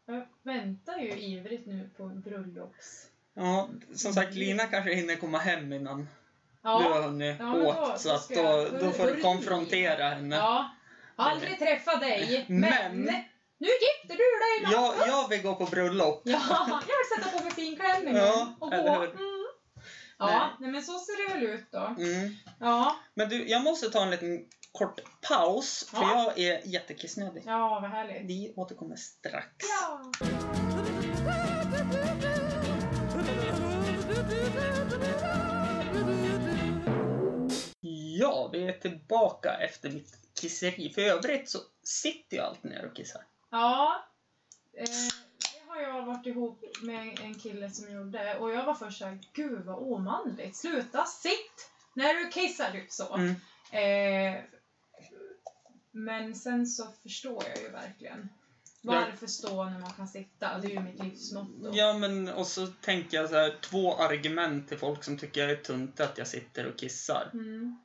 Jag väntar ju ivrigt nu på en bröllops... Ja, som sagt, Lina kanske hinner komma hem innan du har hunnit Ja, men då- åkt. Så att ska då, jag- då får du konfrontera henne. Ja. Aldrig träffat dig, men... Men- Nu gifter du dig Jag, jag vill gå på bröllop. Ja, jag vill sätta på mig finklänningen Ja, och eller gå. hur? Ja, nej. men så ser det väl ut då. Mm. Ja, Men du, jag måste ta en liten kort paus, för Ja. jag är jättekissnödig. ja vad härligt. Vi återkommer strax. Ja. Ja, vi är tillbaka efter mitt kisseri. För övrigt så sitter jag alltid ner och kissar. Ja, eh, har jag varit ihop med en kille som gjorde och jag var först såhär, gud vad omanligt. Sluta, sitt när du kissar, typ så. Mm. Eh, men sen så förstår jag ju verkligen. Varför stå när man kan sitta? Det är ju mitt livsmotto. Ja, men och så tänker jag så här, två argument till folk som tycker jag är tunt att jag sitter och kissar. Mm.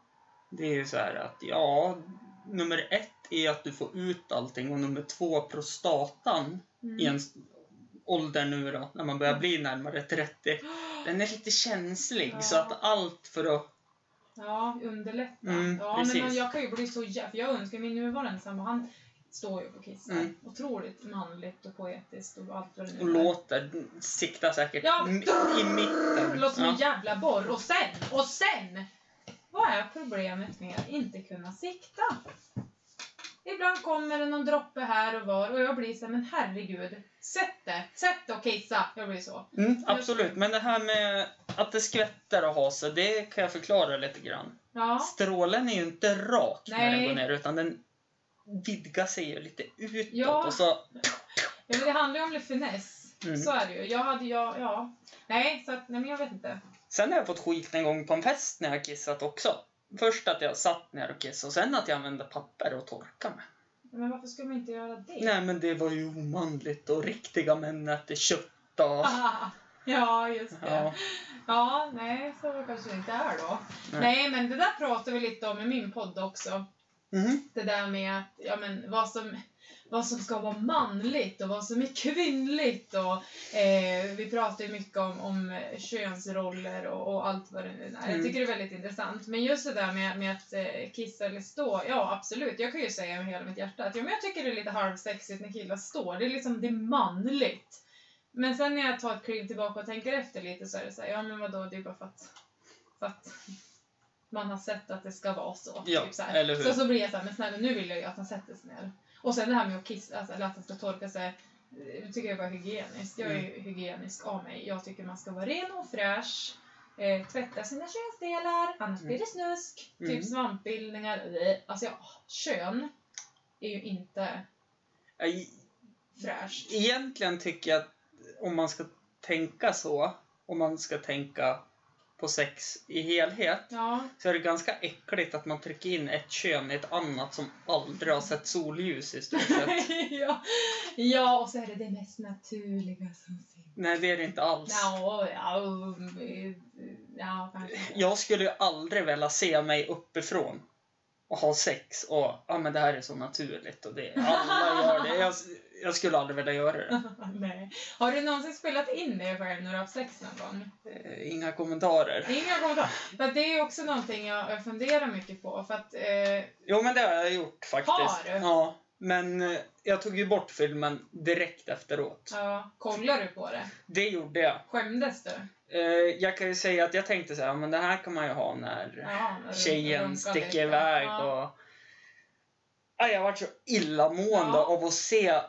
Det är ju så här att, ja, nummer ett är att du får ut allting och nummer två, prostatan Mm. i en ålder nu då, när man börjar bli närmare 30, den är lite känslig. Ja. Så att allt för att... Ja, underlätta. Mm, ja, precis. men jag kan ju bli så jävla... För jag önskar min nuvarande sambo, han står ju på kissar. Mm. Otroligt manligt och poetiskt och allt vad det nu Och låter, siktar säkert Ja. i mitten. Låter som en jävla borr. Och sen, och sen! Vad är problemet med att inte kunna sikta? Ibland kommer det någon droppe här och var och jag blir så här, men herregud. Sätt det! Sätt det och kissa! Jag blir så. Mm, absolut, men det här med att det skvätter och har sig, det kan jag förklara lite grann. Ja. Strålen är ju inte rak när den Nej. går ner, utan den vidgar sig ju lite utåt Ja. och så... ja men det handlar ju om lite finess. Mm. Så är det ju. Jag hade jag, ja. Nej, så att, nej men jag vet inte. Sen har jag fått skit en gång på en fest när jag kissat också. Först att jag satt ner och kissade och sen att jag använde papper och torka med. Men varför skulle man inte göra det? Nej men det var ju omanligt och riktiga män äter kött och... Ah, ja, just det. Ja. Ja. nej, så kanske det inte är då. Nej. Nej. men det där pratar vi lite om i min podd också. Mhm. Det där med att, ja men vad som, vad som ska vara manligt och vad som är kvinnligt och eh, vi pratar ju mycket om, om könsroller och, och allt vad det nu är. Jag Mm. tycker det är väldigt intressant. Men just det där med, med att eh, kissa eller stå, ja absolut. Jag kan ju säga med hela mitt hjärta att ja, men jag tycker det är lite halvsexigt när killar står. Det är liksom, det är manligt. Men sen när jag tar ett kliv tillbaka och tänker efter lite så är det så här, ja men vadå, det är bara för att, för att man har sett att det ska vara så. Ja, typ så, här. eller hur? så så blir jag så här, men snälla nu vill jag ju att han sätter sig ner. Och sen det här med att kissa, alltså, att han ska torka sig. Det tycker jag bara är hygieniskt. Jag är ju hygienisk av mig. Jag tycker man ska vara ren och fräsch. Eh, tvätta sina könsdelar, annars Mm. blir det snusk. Mm. Typ svampbildningar. Alltså, ja, kön är ju inte Jag- fräscht. Egentligen tycker jag att om man ska tänka så, om man ska tänka på sex i helhet, Ja, så är det ganska äckligt att man trycker in ett kön i ett annat som aldrig har sett solljus i stort sett. ja. ja, och så är det det mest naturliga som finns. Nej, det är det inte alls. Ja, ja, ja, kanske. Jag skulle ju aldrig vilja se mig uppifrån och ha sex och ja men det här är så naturligt och det, alla gör det. Jag, jag skulle aldrig vilja göra det. Nej. Har du någonsin spelat in det du har haft sex någon gång? Eh, Inga kommentarer. Inga kommentarer. För det är också någonting jag, jag funderar mycket på. För att, eh, Jo men det har jag gjort faktiskt. Har du? Ja. Men eh, jag tog ju bort filmen direkt efteråt. ja, kollar du på det? Det gjorde jag. Skämdes du? Eh, jag kan ju säga att jag tänkte så här, men det här kan man ju ha när Ja, när tjejen sticker iväg Ja. och... Ja, jag varit så illamående Ja. av att se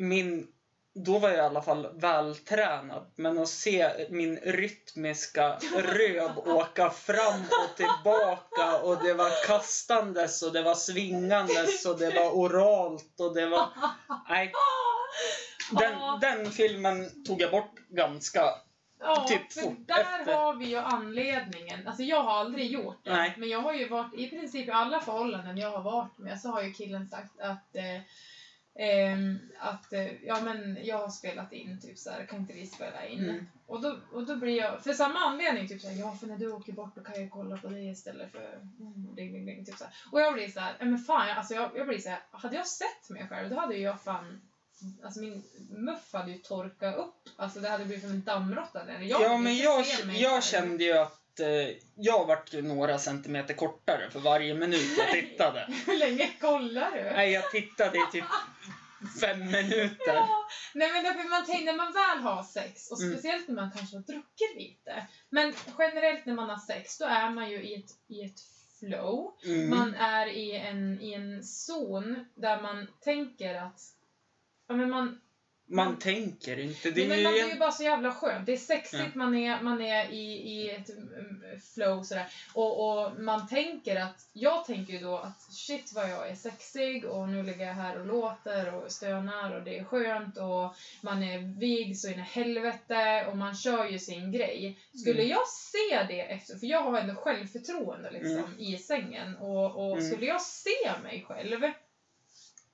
min då var jag i alla fall vältränad. Men att se min rytmiska röv åka fram och tillbaka och det var kastandes och det var svingandes och det var oralt och det var... Nej, den, den filmen tog jag bort ganska... Ja, typ för där efter. har vi ju anledningen. Alltså jag har aldrig gjort det. Nej. Men jag har ju varit, i princip i alla förhållanden jag har varit med så har ju killen sagt att eh, att eh, ja men jag har spelat in typ så här, kan inte vi spela in? Mm. Och, då, och då blir jag, för samma anledning, typ såhär, ja för när du åker bort då kan jag kolla på det istället för mm, ding, ding, ding, typ så här. Och jag blir såhär, ja men fan, jag- alltså jag, jag blir såhär, hade jag sett mig själv då hade ju jag fan Alltså min muff hade ju torkat upp. Alltså det hade blivit som en dammråtta där. Jag ja, men jag, jag kände ju att eh, jag vart ju några centimeter kortare för varje minut jag tittade. Hur länge kollar du? Nej, jag tittade i typ fem minuter. Ja. Nej men därför man tänker, när man väl har sex, och Mm. speciellt när man kanske har druckit lite. Men generellt när man har sex, då är man ju i ett, i ett flow. Mm. Man är i en, i en zon där man tänker att Ja, men man, Man tänker inte. Det nej, men är man blir ju bara så jävla skönt. Det är sexigt, Ja. man är, man är i, i ett mm, flow sådär. Och, och man tänker att, jag tänker ju då att shit vad jag är sexig och nu ligger jag här och låter och stönar och det är skönt och man är vig så in i helvete och man kör ju sin grej. Skulle Mm. jag se det efter, för jag har ändå självförtroende liksom i sängen och, och Mm. skulle jag se mig själv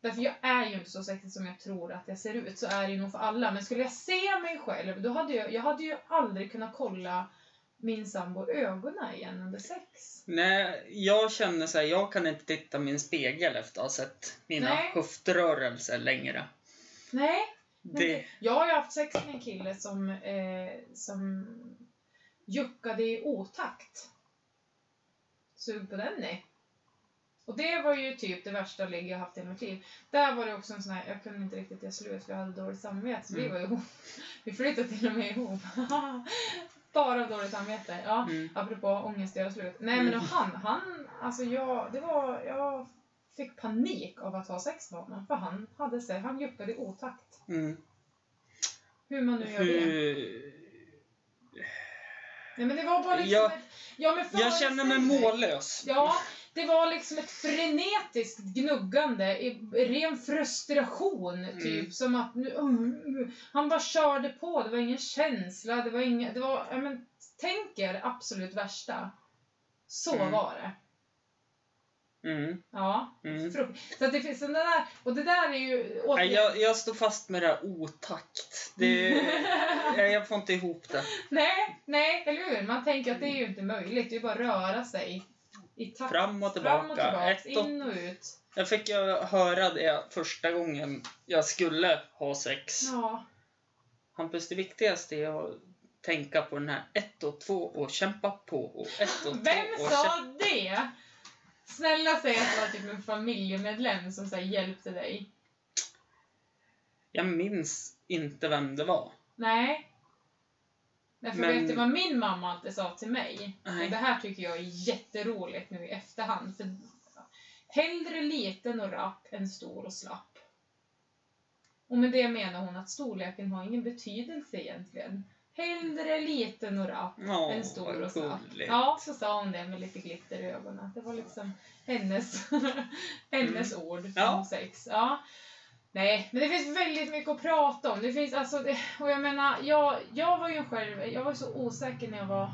Därför jag är ju inte så sexig som jag tror att jag ser ut, så är det ju nog för alla. Men skulle jag se mig själv, då hade jag, jag hade ju aldrig kunnat kolla min sambo ögonen igen under sex. Nej, jag känner så här, jag kan inte titta min spegel efter att ha sett mina Nej. höftrörelser längre. Nej, Det, jag har ju haft sex med en kille som, eh, som juckade i otakt. Sug på den ni. Och det var ju typ det värsta ligg jag haft i mitt liv. Där var det också en sån här, jag kunde inte riktigt göra slut för jag hade dåligt samvete. Så vi Mm. var ihop. Vi flyttade till och med ihop. Bara av dåligt samvete. Ja. mm. Apropå ångest göra slut. Nej men Mm. han, han, alltså jag, det var, jag fick panik av att ha sex med honom. För han hade sig, han juckade i otakt. Mm. Hur man nu gör det. Nej men det var bara liksom Jag- ett, ja, men Jag känner mig mållös. Ja, det var liksom ett frenetiskt gnuggande, i ren frustration typ. Mm. Som att nu, uh, han bara körde på, det var ingen känsla, det var inga, det var, ja men tänk er absolut värsta. Så Mm. var det. Mm. Ja. Mm. Så att det finns den där, och det där är ju återigen... jag, jag står fast med det här otakt. Det, jag, jag får inte ihop det. nej, nej, eller hur? Man tänker att det är ju inte möjligt, det är bara att röra sig i takt. Fram och Fram och tillbaka. tillbaks, Ett och, in och ut. jag fick ju höra det första gången jag skulle ha sex. Ja. Hampus, det viktigaste är att tänka på den här ett och två och kämpa på och ett och Vem två och sa kämpa. det? Snälla säg att det var typ en familjemedlem som så hjälpte dig. Jag minns inte vem det var. Nej. Därför Men- vet du vad min mamma alltid sa till mig? Nej. Och det här tycker jag är jätteroligt nu i efterhand. För hellre liten och rapp än stor och slapp. Och med det menar hon att storleken har ingen betydelse egentligen. Hellre liten och rapp Ja, än stor och slapp. Ja, så sa hon det med lite glitter i ögonen. Det var liksom hennes, hennes ord Mm. Ja. om sex. Ja. Nej, men det finns väldigt mycket att prata om. Det finns alltså, det, och jag menar, jag, jag var ju själv, jag var så osäker när jag var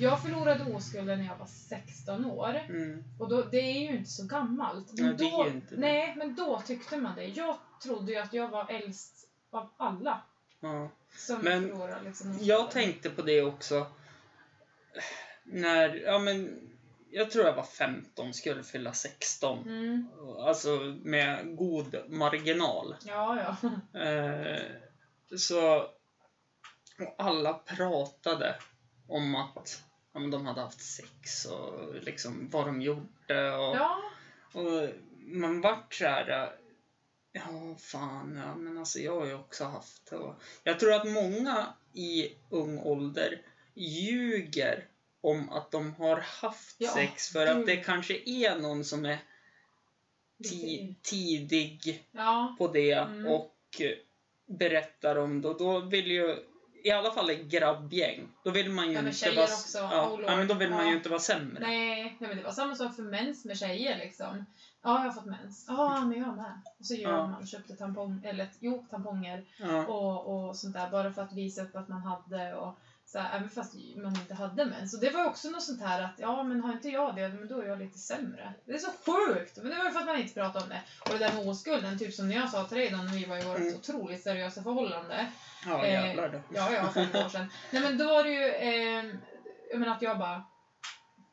jag förlorade oskulden när jag var 16 år. Mm. Och då, det är ju inte så gammalt. Men är då, nej, men då tyckte man det. Jag trodde ju att jag var äldst av alla Ja. som Men förlorade liksom Jag oskulden. tänkte på det också. När, ja men, jag tror jag var 15, skulle fylla 16. Mm. Alltså med god marginal. Ja, ja. Eh, så, och alla pratade om att ja, men de hade haft sex och liksom vad de gjorde. Och, Ja, och man vart så här. Ja, fan, ja, men alltså jag har ju också haft det. Och Jag tror att många i ung ålder ljuger om att de har haft Ja, sex för att det kanske är någon som är ti- tidig ja. på det Mm. och eh, berättar om då, då vill ju i alla fall ett grabbgäng. Då vill man ju Ja, inte vara... också. Ja, ja, men då vill man ju inte vara sämre. Nej, nej, men det var samma sak för mens med tjejer liksom. Ja, jag har fått mens. Ja, men jag med. Och så gör man, köpte tampong, eller jo, tamponger och, och sånt där bara för att visa upp att man hade och så här, även fast man inte hade mens. Så det var också något sånt här att ja, men har inte jag det, men då är jag lite sämre. Det är så sjukt! Men det var ju för att man inte pratade om det. Och det där med oskulden, typ som när jag sa till dig då när vi var i vårt Mm. otroligt seriösa förhållande. Ja, Eh, jävlar du. Ja, ja, fem år sedan. Nej men då var det ju, eh, jag menar att jag bara,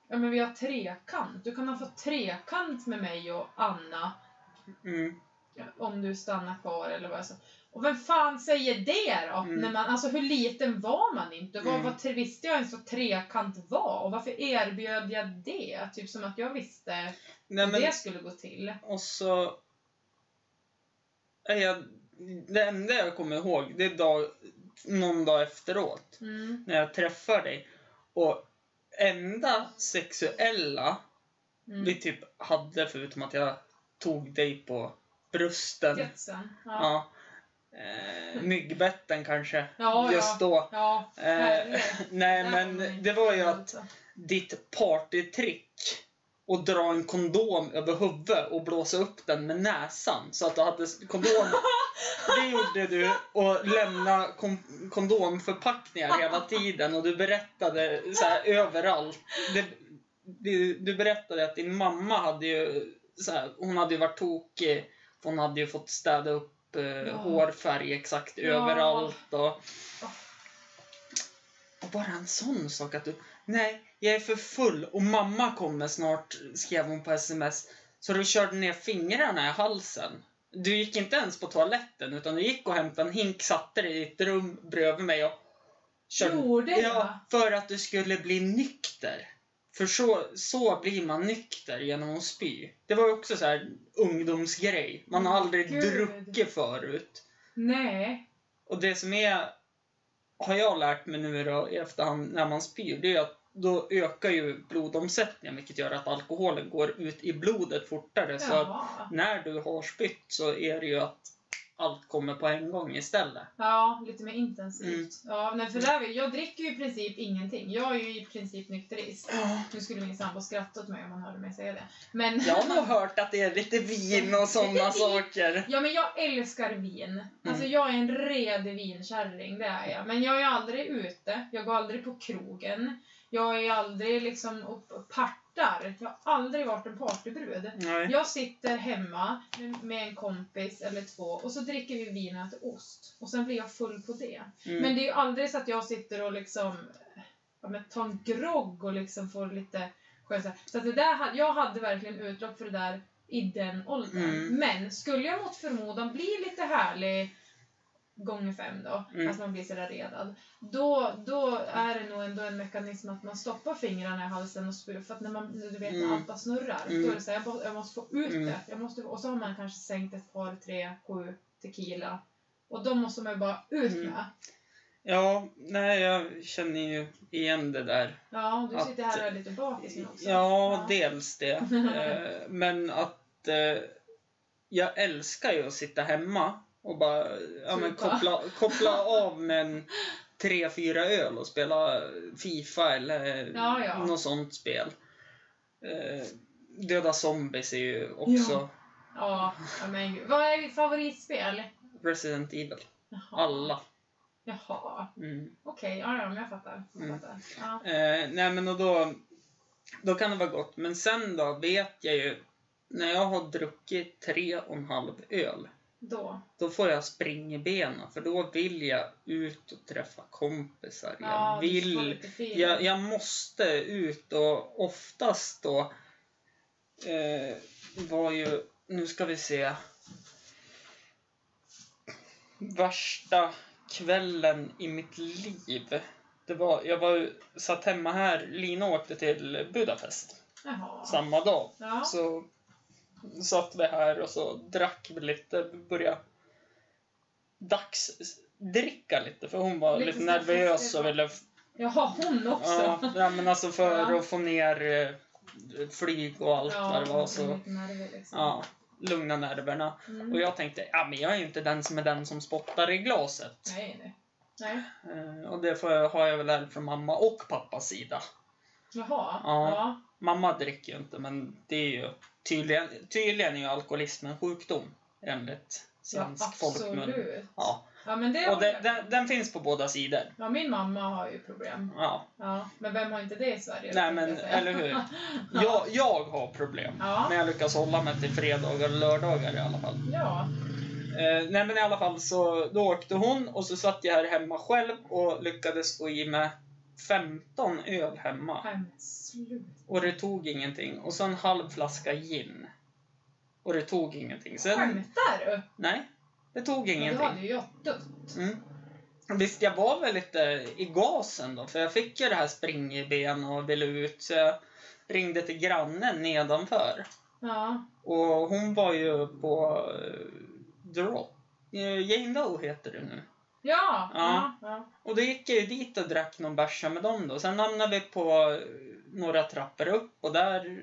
ja men vi har trekant. Du kan ha fått trekant med mig och Anna Mm. om du stannar kvar eller vad jag sa. Och vem fan säger det då? Mm. När man, alltså hur liten var man inte? Vad, Mm. vad visste jag ens vad trekant var? Och varför erbjöd jag det? Typ som att jag visste Nej, hur men, det skulle gå till. och så... Är jag, det enda jag kommer ihåg, det är dag, någon dag efteråt. Mm. när jag träffar dig. Och enda sexuella Mm. vi typ hade, förutom att jag tog dig på brösten. Ja. Ja. Eh, myggbetten kanske. Ja, Just ja. då. Ja, Eh, herregud. nej, men det var ju att alltså. ditt partytrick och dra en kondom över huvudet och blåsa upp den med näsan så att du hade kondom. Det gjorde du och lämna kon- kondomförpackningar hela tiden och du berättade så här överallt. Det, du, du berättade att din mamma hade ju så här, hon hade ju varit tokig. Hon hade ju fått städa upp eh, Ja. hårfärg exakt Ja. överallt och och bara en sån sak att du, nej, jag är för full och mamma kommer snart, skrev hon på sms. Så du körde ner fingrarna i halsen. Du gick inte ens på toaletten utan du gick och hämtade en hink, satte dig i ditt rum bredvid mig och Gjorde jag? Ja, för att du skulle bli nykter. För så, så blir man nykter genom att spy. Det var ju också så här ungdomsgrej. Man har aldrig Gud. druckit förut. Nej. Och det som är, har jag lärt mig nu då i efterhand när man spyr, det är att då ökar ju blodomsättningen vilket gör att alkoholen går ut i blodet fortare. Så Jaha. när du har spytt så är det ju att allt kommer på en gång istället. Ja, lite mer intensivt. Mm. Ja, nej, för där, jag dricker ju i princip ingenting. Jag är ju i princip nykterist. Nu skulle min sambo skratta åt mig om han hörde mig säga det. Men, Jag har nog hört att det är lite vin och sådana saker. ja, men jag älskar vin. Alltså Mm. jag är en redig vinkärring, det är jag. Men jag är aldrig ute. Jag går aldrig på krogen. Jag är aldrig liksom och partar. Jag har aldrig varit en partybrud. Nej. Jag sitter hemma med- en kompis eller två och så dricker vi vin och äter ost. Och sen blir jag full på det. Mm. Men det är ju aldrig så att jag sitter och liksom ja, men tar en grogg och liksom får lite skönt så att det där, jag hade verkligen utlopp för det där i den åldern. Mm. Men skulle jag mot förmodan bli lite härlig gånger fem då, Mm. fast man blir sådär redad. Då, då är det nog ändå en mekanism att man stoppar fingrarna i halsen och spyr. För att när man, du vet Mm. allt bara snurrar, Mm. då är det så här, jag, må- jag måste få ut Mm. det. Jag måste, och så har man kanske sänkt ett par, tre, sju tequila. Och de måste man ju bara ut Mm. med. Ja, nej, jag känner ju igen det där. Ja, du Att- sitter här och är lite bakis nu också. Ja, dels det. Eh, Men att eh, jag älskar ju att sitta hemma och bara ja, men Supa. koppla, koppla av med en tre, fyra öl och spela Fifa eller Ja, ja. något sånt spel. Eh, Döda zombies är ju också Ja, ja men. Vad är ditt favoritspel? Resident Evil. Jaha. Alla. Jaha. Mm. Okej, ja, ja, men jag fattar. Jag Mm. fattar. Ja. Eh, nej men och då, då kan det vara gott. Men sen då vet jag ju, när jag har druckit tre och en halv öl, Då. då får jag spring i benen. För då vill jag ut och träffa kompisar. Ja, jag vill, jag, jag måste ut och oftast då eh, var ju, nu ska vi se, värsta kvällen i mitt liv. Det var, jag var, satt hemma här, Lina åkte till Budapest Jaha. samma dag. Ja. Så satt vi här och så drack vi lite, började dagsdricka lite för hon var Lite lite, nervös och ville Jaha, hon också. Ja, ja men alltså för Ja. att få ner eh, flyg och allt vad det var. Så, liksom. ja. lugna nerverna. Mm. Och jag tänkte, ja men jag är ju inte den som är den som spottar i glaset. Nej, nej. Nej. Eh, och det har jag väl ärvt från mamma och pappas sida. Jaha. Ja. Ja. Mamma dricker ju inte, men det är ju tydligen, tydligen är ju alkoholism en sjukdom enligt Ja, svensk folkmun. absolut. Ja, Ja, men det och håller den, den, finns på båda sidor. Ja, min mamma har ju problem. Ja, Ja, men vem har inte det i Sverige? nej men eller hur. Jag, jag har problem. Ja. Men jag lyckas hålla mig till fredagar och lördagar i alla fall. Ja. Eh, nej men i alla fall så då åkte hon och så satt jag här hemma själv och lyckades få i mig 15 öl hemma. Nej, men sluta. Och det tog ingenting. Och så en halv flaska gin. Och det tog ingenting. Sen, Skämtar du? nej, det tog det ingenting. hade ju jag dött. Mm. Visst, jag var väl lite i gasen då, för jag fick ju det här spring i ben och ville ut. Så jag ringde till grannen nedanför. Ja. Och hon var ju på uh, Drop. Uh, Jane Doe heter det nu. Ja. Ja. Ja. Och då gick jag ju dit och drack någon bärsa med dem då. Sen hamnade vi på eh, några trappor upp och där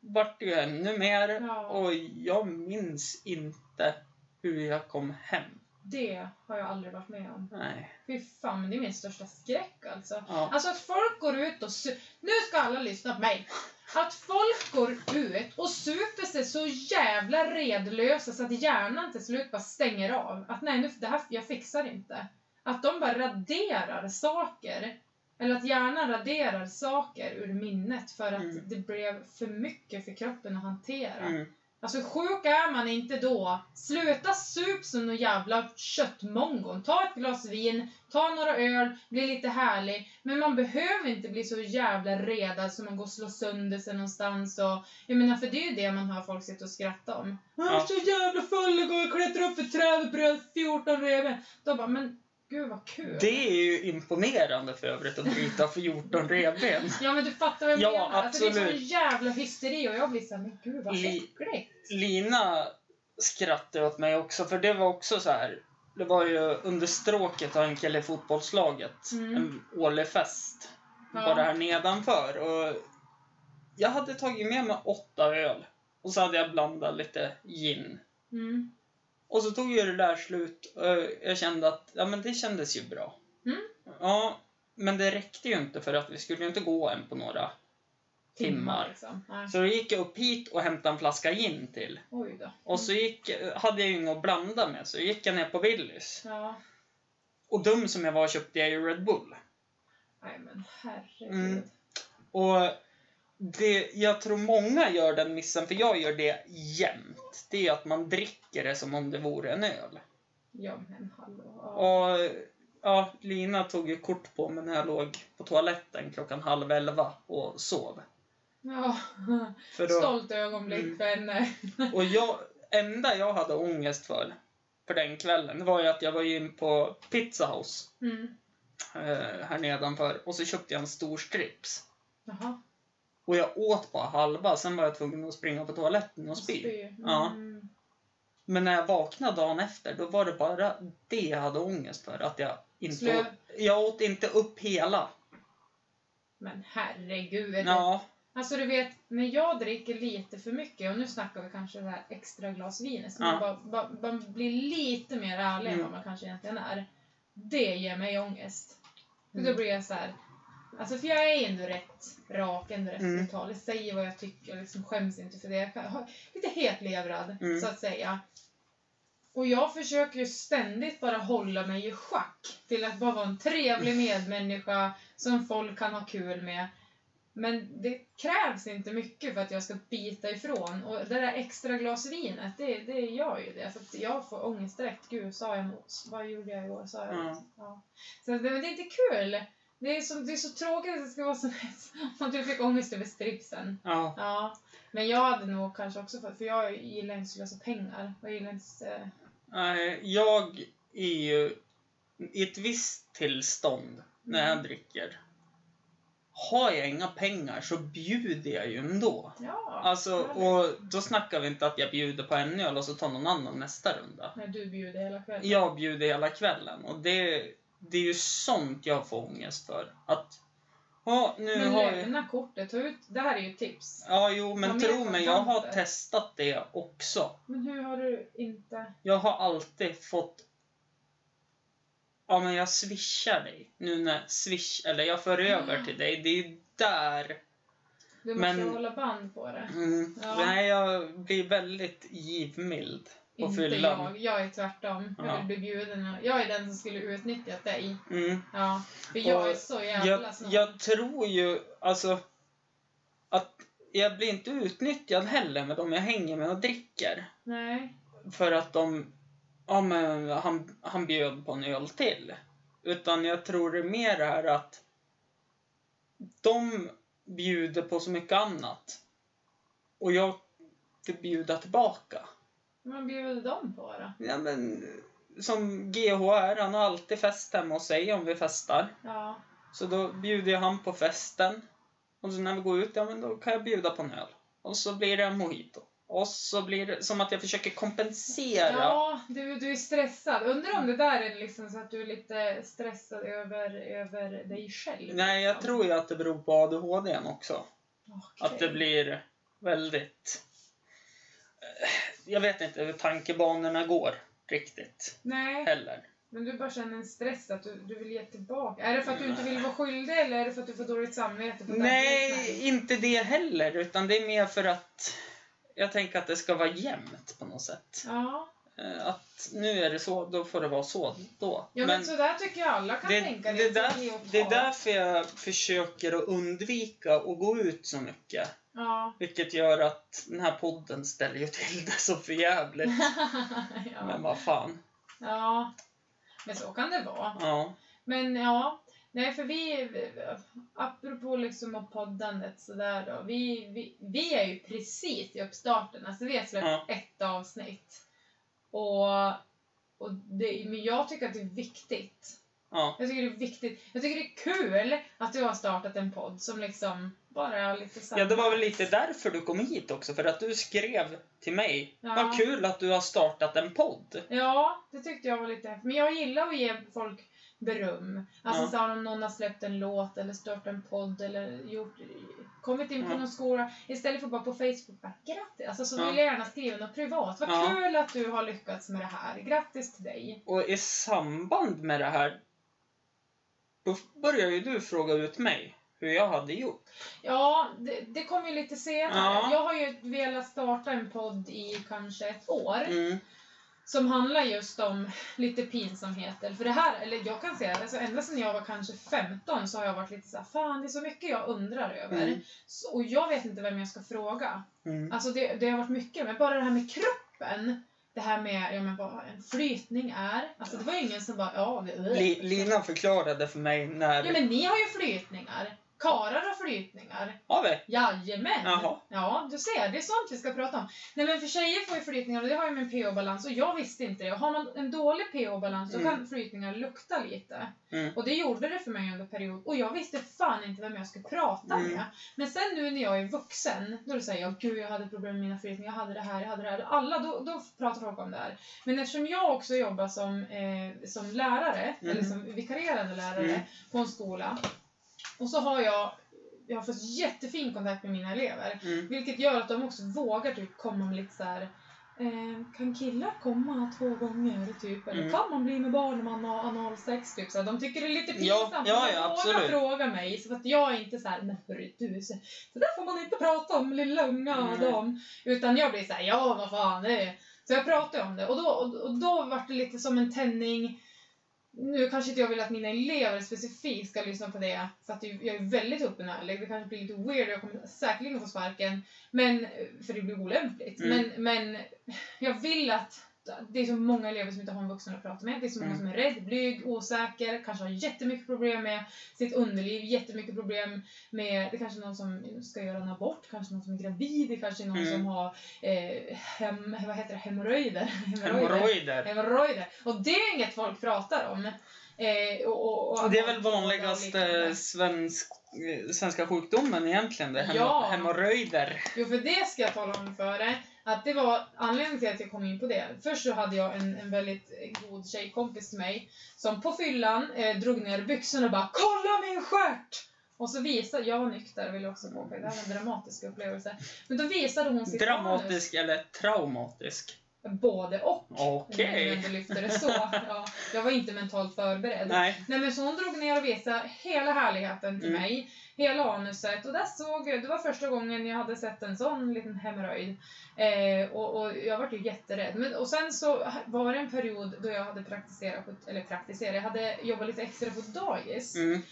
vart det ju ännu mer. Ja. Och jag minns inte hur jag kom hem. Det har jag aldrig varit med om. Nej. Fy fan, men det är min största skräck alltså. Ja. Alltså att folk går ut och su- Nu ska alla lyssna på mig. Att folk går ut och super sig så jävla redlösa så att hjärnan till slut bara stänger av. Att nej, nu, det här, jag fixar inte. Att de bara raderar saker. Eller att hjärnan raderar saker ur minnet för att Mm. det blev för mycket för kroppen att hantera. Mm. Alltså sjuk är man inte då. Sluta sup som någon jävla köttmongon. Ta ett glas vin, ta några öl, bli lite härlig. Men man behöver inte bli så jävla redad som man går och slår sönder sig någonstans. Och, jag menar för det är ju det man hör folk sitta och skratta om. Jag är så jävla full igår, klättrade upp för trädet och bröt 14 revben. Då bara, men gud vad kul. Det är ju imponerande för övrigt att bryta 14 revben. Ja men du fattar vad jag Ja, menar. Alltså, det är sån absolut. jävla hysteri och jag blir såhär, men gud vad Li- äckligt. Lina skrattade åt mig också, för det var också så här. Det var ju under stråket av en kille i fotbollslaget. Mm. En årlig fest. Ja. Bara här nedanför. Och jag hade tagit med mig åtta öl. Och så hade jag blandat lite gin. Mm. Och så tog ju det där slut. Och jag kände att ja, men det kändes ju bra. Mm. Ja, men det räckte ju inte för att vi skulle ju inte gå än på några timmar. liksom. Nej. Så då gick jag upp hit och hämtade en flaska gin till. Och så gick, hade jag ju inget att blanda med, så gick jag ner på Willys. Ja. Och dum som jag var köpte jag ju Red Bull. Nej men herregud. Mm. Och det, jag tror många gör den missen, för jag gör det jämt. Det är att man dricker det som om det vore en öl. Ja men hallå. Och ja, Lina tog ju kort på mig när jag låg på toaletten klockan halv elva och sov. ja. För då, Stolt ögonblick Mm. för henne. och jag, enda jag hade ångest för, för den kvällen, var ju att jag var in på Pizza House Mm. eh, här nedanför och så köpte jag en stor strips. Jaha. Och jag åt bara halva, sen var jag tvungen att springa på toaletten och spy. Spy. Ja. Mm. Men när jag vaknade dagen efter, då var det bara det jag hade ångest för. Att jag inte Slö- åt, Jag åt inte upp hela. Men herregud. Ja. Alltså du vet, när jag dricker lite för mycket, och nu snackar vi kanske det här extra glas vin, så Ja. man bara, bara, bara blir lite mer ärlig än Mm. vad man kanske egentligen är. Det ger mig ångest. För Mm. då blir jag så här. Alltså för jag är ändå rätt rak, ändå rätt Mm. brutal. Jag säger vad jag tycker, jag liksom skäms inte för det. Jag har lite hetlevrad, Mm. så att säga. Och jag försöker ju ständigt bara hålla mig i schack till att bara vara en trevlig medmänniska som folk kan ha kul med. Men det krävs inte mycket för att jag ska bita ifrån. Och det där extra glas vinet, det, det gör ju det. För jag får ångest direkt. Gud, sa jag mos? Vad gjorde jag igår? Sa jag Ja. det? Ja. Så det, det är inte kul. Det är, så, det är så tråkigt att det ska vara så lätt. Om du fick ångest över stripsen. Ja. Ja. Men jag hade nog kanske också fått, för jag gillar inte att slösa pengar. Jag gillar inte... Nej, Jag är ju i ett visst tillstånd när jag Mm. dricker. Har jag inga pengar så bjuder jag ju ändå. Ja. Alltså, och då snackar vi inte att jag bjuder på en öl och så tar någon annan nästa runda. När du bjuder hela kvällen. Jag bjuder hela kvällen och det, det är ju sånt jag får ångest för. Att nu Men har jag... lämna kortet, ta ut, det här är ju ett tips. Ja, jo, men tro mig, jag har testat det också. Men hur har du inte... Jag har alltid fått... Ja, men jag swishar dig. Nu när swish... Eller jag för över Mm. till dig. Det är där... Du måste Men- hålla band på det. Mm, Ja. Nej, jag blir väldigt givmild på Inte fyllan. jag. Jag är tvärtom. Jag Ja. vill bli bjuden. Jag är den som skulle utnyttjat dig. Mm. Ja. För jag Och är så jävla Jag, jag tror ju alltså att jag blir inte utnyttjad heller med de jag hänger med och dricker. Nej. För att de, ja men han, han bjöd på en öl till. Utan jag tror det är mer det här att de bjuder på så mycket annat. Och jag bjuda tillbaka. Vad bjuder de på då? Ja men, som GHR, han har alltid fest hemma hos sig om vi festar. Ja. Så då bjuder jag han på festen. Och så när vi går ut, ja men då kan jag bjuda på en öl. Och så blir det en mojito. Och så blir det som att jag försöker kompensera. Ja, du, du är stressad. Undrar om det där är liksom så att du är lite stressad över, över dig själv. Nej, jag liksom. tror ju att det beror på ADHD också. Okej. Att det blir väldigt... Jag vet inte hur tankebanorna går riktigt Nej, heller. men du bara känner en stress att du, du vill ge tillbaka. Är det för att du inte vill vara skyldig eller är det för att du får dåligt samvete? På Nej, sätt? inte det heller. Utan det är mer för att jag tänker att det ska vara jämnt på något sätt. Ja, Att nu är det så, då får det vara så då. ja men, så där tycker jag alla kan det, tänka. det, lite där, och det är därför jag försöker att undvika att gå ut så mycket. Ja. Vilket gör att den här podden ställer ju till det så förjävligt. Men ja. vad fan. ja, men så kan det vara. Ja. Men ja, nej för vi, apropå liksom poddandet sådär då. Vi, vi, vi är ju precis i uppstarten. Alltså vi har släppt Ja. ett avsnitt. Och, och det, men jag tycker att det är viktigt. Ja. Jag tycker det är viktigt. Jag tycker det är kul att du har startat en podd som liksom bara är lite samma. ja, det var väl lite därför du kom hit också. För att du skrev till mig. Ja. Vad kul att du har startat en podd. Ja, det tyckte jag var lite. Men jag gillar att ge folk beröm. Alltså Ja. så här, om någon har släppt en låt eller startat en podd eller gjort, kommit in på Ja. någon skola. Istället för bara på Facebook bara grattis. Alltså så Ja. vill jag gärna skriva något privat. Vad Ja. kul att du har lyckats med det här. Grattis till dig. Och i samband med det här. Då började ju du fråga ut mig hur jag hade gjort. Ja, det, det kommer ju lite senare. Ja. Jag har ju velat starta en podd i kanske ett år. Mm. Som handlar just om lite pinsamheter. För det här, eller jag kan säga, alltså ända sedan jag var kanske 15 så har jag varit lite så här, fan det är så mycket jag undrar över. Mm. Så, och jag vet inte vem jag ska fråga. Mm. Alltså det, det har varit mycket, men bara det här med kroppen. Det här med ja, men vad en flytning är. Alltså det var ju ingen som bara, ja det Li- Lina förklarade för mig när... Ja men ni har ju flytningar. Karar har flytningar. Har vi? Jajamän! Jaha. Ja, du ser. Det är sånt vi ska prata om. Nej men för tjejer får ju flytningar och det har ju med pH-balans och jag visste inte det. Har man en dålig pH-balans så Mm. kan flytningar lukta lite. Mm. Och det gjorde det för mig under period. Och jag visste fan inte vem jag skulle prata Mm. med. Men sen nu när jag är vuxen, då säger jag gud jag hade problem med mina flytningar, jag hade det här, jag hade det här. Alla, då, då pratar folk om det här. Men eftersom jag också jobbar som, eh, som lärare, Mm. eller som vikarierande lärare Mm. på en skola. Och så har jag, jag har fått jättefin kontakt med mina elever. Mm. Vilket gör att de också vågar typ komma med lite så här. Eh, kan killar komma två gånger typ? Eller Mm. kan man bli med barn när man har analsex? Typ, så här, de tycker det är lite Ja, pinsamt. ja, ja, de vågar absolut. fråga mig. Så att jag är inte så här, men hörru du, så, så där får man inte prata om lilla unga Mm. Adam. Utan jag blir så här, ja vad fan det är. Så jag pratar om det och då, och då var det lite som en tändning. Nu kanske inte jag vill att mina elever specifikt ska lyssna på det, för att jag är väldigt öppen och ärlig. Det kanske blir lite weird och jag kommer säkerligen få sparken, men, för det blir olämpligt. Mm. Men, men jag vill att det är så många elever som inte har en vuxen att prata med. Det är så många Mm. som är rädd, blyg, osäker, kanske har jättemycket problem med sitt underliv, jättemycket problem med, det kanske är någon som ska göra en abort, kanske någon som är gravid, det kanske är någon Mm. som har eh, hem, vad heter det, hemorrojder. Hemorrojder. Hemorrojder. Och det är inget folk pratar om. Eh, och, och, och Det är väl vanligaste svensk, eh, svenska sjukdomen egentligen, det. Hem- Ja. Hemorrojder. Jo, för det ska jag tala om för dig. Att det var anledningen till att jag kom in på det. Först så hade jag en, en väldigt god tjejkompis till mig som på fyllan eh, drog ner byxorna och bara “Kolla min stjärt!” Och så visade, jag var nykter vill jag också påpeka, det här var en dramatisk upplevelse. Men då visade hon sitt anus. Dramatisk eller traumatisk? Både och. Okej. Lyfter det så. Ja, jag var inte mentalt förberedd. Nej. Nej men så hon drog ner och visade hela härligheten till Mm. mig. Hela anuset. Och där såg jag, det var första gången jag hade sett en sån liten hemorrojd. Eh, och, och jag var ju jätterädd. Men, och sen så var det en period då jag hade praktiserat, eller praktiserat, jag hade jobbat lite extra på dagis. Mm.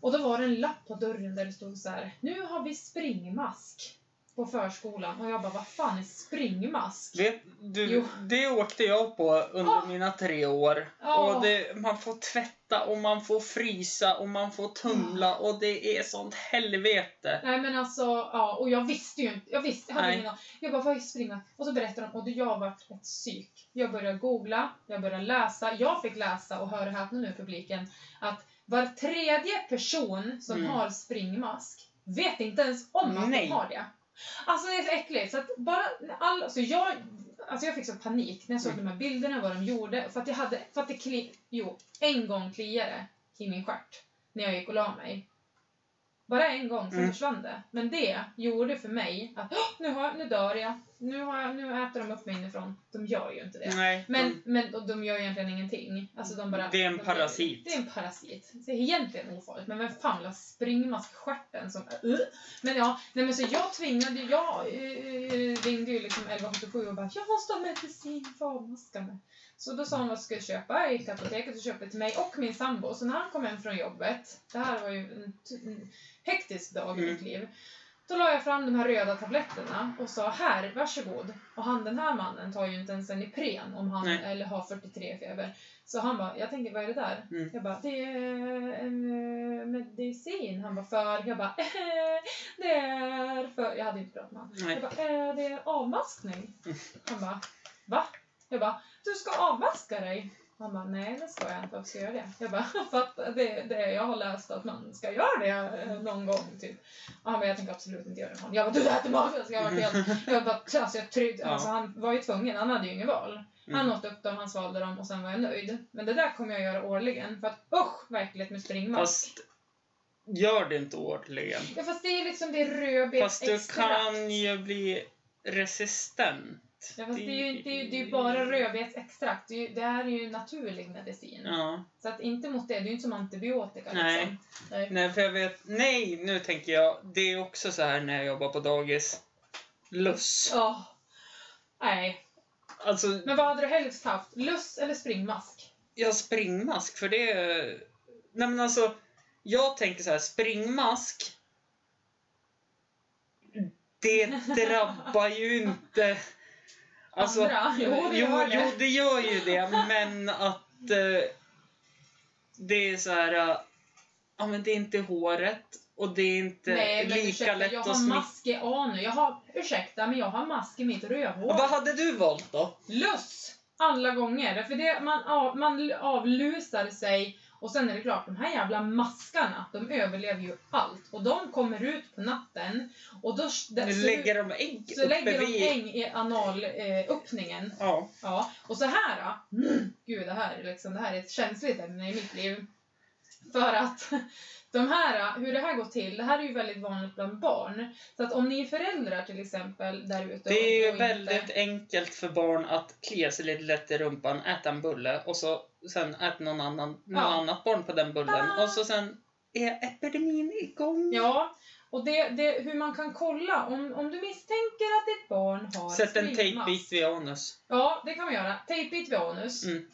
Och då var det en lapp på dörren där det stod så här. Nu har vi springmask på förskolan. Och jag bara, vad fan är springmask? Vet du, Jo. det åkte jag på under Ah. mina tre år. Ja. Och det, man får tvätta och man får frysa och man får tumla och det är sånt helvete. Nej men alltså, ja, och jag visste ju inte. Jag visste, jag hade Nej. ingen. Jag bara, vad är springa? Och så berättade de, och jag varit ett psyk. Jag började googla, jag började läsa. Jag fick läsa, och hör och häpna nu publiken, att var tredje person som Mm. har springmask vet inte ens om att de har det. Alltså det är så äckligt. Så att bara all, alltså jag, alltså jag fick så panik när jag såg Mm. de här bilderna, vad de gjorde. För att jag hade, för att det kli, jo, en gång kliade i min stjärt när jag gick och la mig. Bara en gång, sen Mm. försvann det. Men det gjorde för mig att "Åh, nu, har, nu dör jag. Nu, har jag, nu äter de upp mig inifrån. De gör ju inte det. Nej, Men, men och de gör egentligen ingenting. Alltså de bara, Det är en de- parasit. Det är en parasit. Det är egentligen ofarligt. Men vem fan vill ha springmask i stjärten som... Uh. Men ja, nej men så jag tvingade Jag uh, ringde ju liksom 1177 och bara Jag måste ha medicin för avmaska mig. Så då sa hon vad jag köpa? Jag gick till apoteket och köpte till mig och min sambo. Så när han kom hem från jobbet, det här var ju en, en hektisk dag i Mm. mitt liv. Då la jag fram de här röda tabletterna och sa här, varsågod. Och han den här mannen tar ju inte ens en Ipren om han Nej. eller har 43 i feber. Så han bara, jag tänker vad är det där? Mm. Jag bara, det är en eh, medicin. Han bara, för? Jag bara, eh, det är för... Jag hade inte pratat med honom. Jag bara, eh, det är avmaskning. Mm. Han bara, va? Jag bara, du ska avmaska dig. Han bara, nej det ska jag inte. Varför ska jag göra det? Jag bara, för att det, det, jag har läst att man ska göra det eh, någon gång typ. Och han bara, jag tänker absolut inte göra det. Jag bara, du äter mat! Jag var helt, jag bara, alltså jag tryckte, Ja. alltså han var ju tvungen, han hade ju ingen val. Han Mm. åt upp dem, han svalde dem och sen var jag nöjd. Men det där kommer jag göra årligen för att usch äckligt med springmask. Fast gör det inte årligen. Ja fast det är liksom det rödbetsextrakt. Fast du kan ju bli resistent. Ja fast det är ju, det är, ju- det är ju bara rödbetsextrakt. Det, är ju- det här är ju naturlig medicin. Ja. Så att inte mot det, det är ju inte som antibiotika Nej. liksom. Nej. Nej, för jag vet... Nej, nu tänker jag. Det är också så här när jag jobbar på dagis. Luss. Ja. Nej. Alltså, Men vad hade du helst haft? Luss eller springmask? har springmask för det... är- Nej men alltså, jag tänker så här, springmask. Det drabbar ju inte... Alltså, Andra? Jo, det gör det. jo, det gör ju det, men att eh, det är så här... eh, ja, men det är inte håret och det är inte Nej lika ursäkta, lätt jag att har smitta. mask i anu. Jag har, ursäkta men jag har mask i mitt rövhål. Vad hade du valt då? Luss! Alla gånger. För det, man, av, man avlusar sig och sen är det klart, de här jävla maskarna, de överlever ju allt. Och de kommer ut på natten och då där, Nu så, lägger de ägg så lägger de vid... ägg i analöppningen. Eh. Ja. ja. Och så här, mm, gud det här, är liksom, det här är ett känsligt ämne i mitt liv. För att de här, hur det här går till, det här är ju väldigt vanligt bland barn. Så att om ni är föräldrar till exempel där ute Det är ju och inte- väldigt enkelt för barn att klia sig lite lätt i rumpan, äta en bulle och så sen äter någon annan, något Ja. annat barn på den bullen Ah. och så sen är epidemin igång. Ja, och det, det, hur man kan kolla om, om du misstänker att ditt barn har Sätt en tejpbit vid anus. Ja, det kan man göra. Tejpbit vid anus. Mm.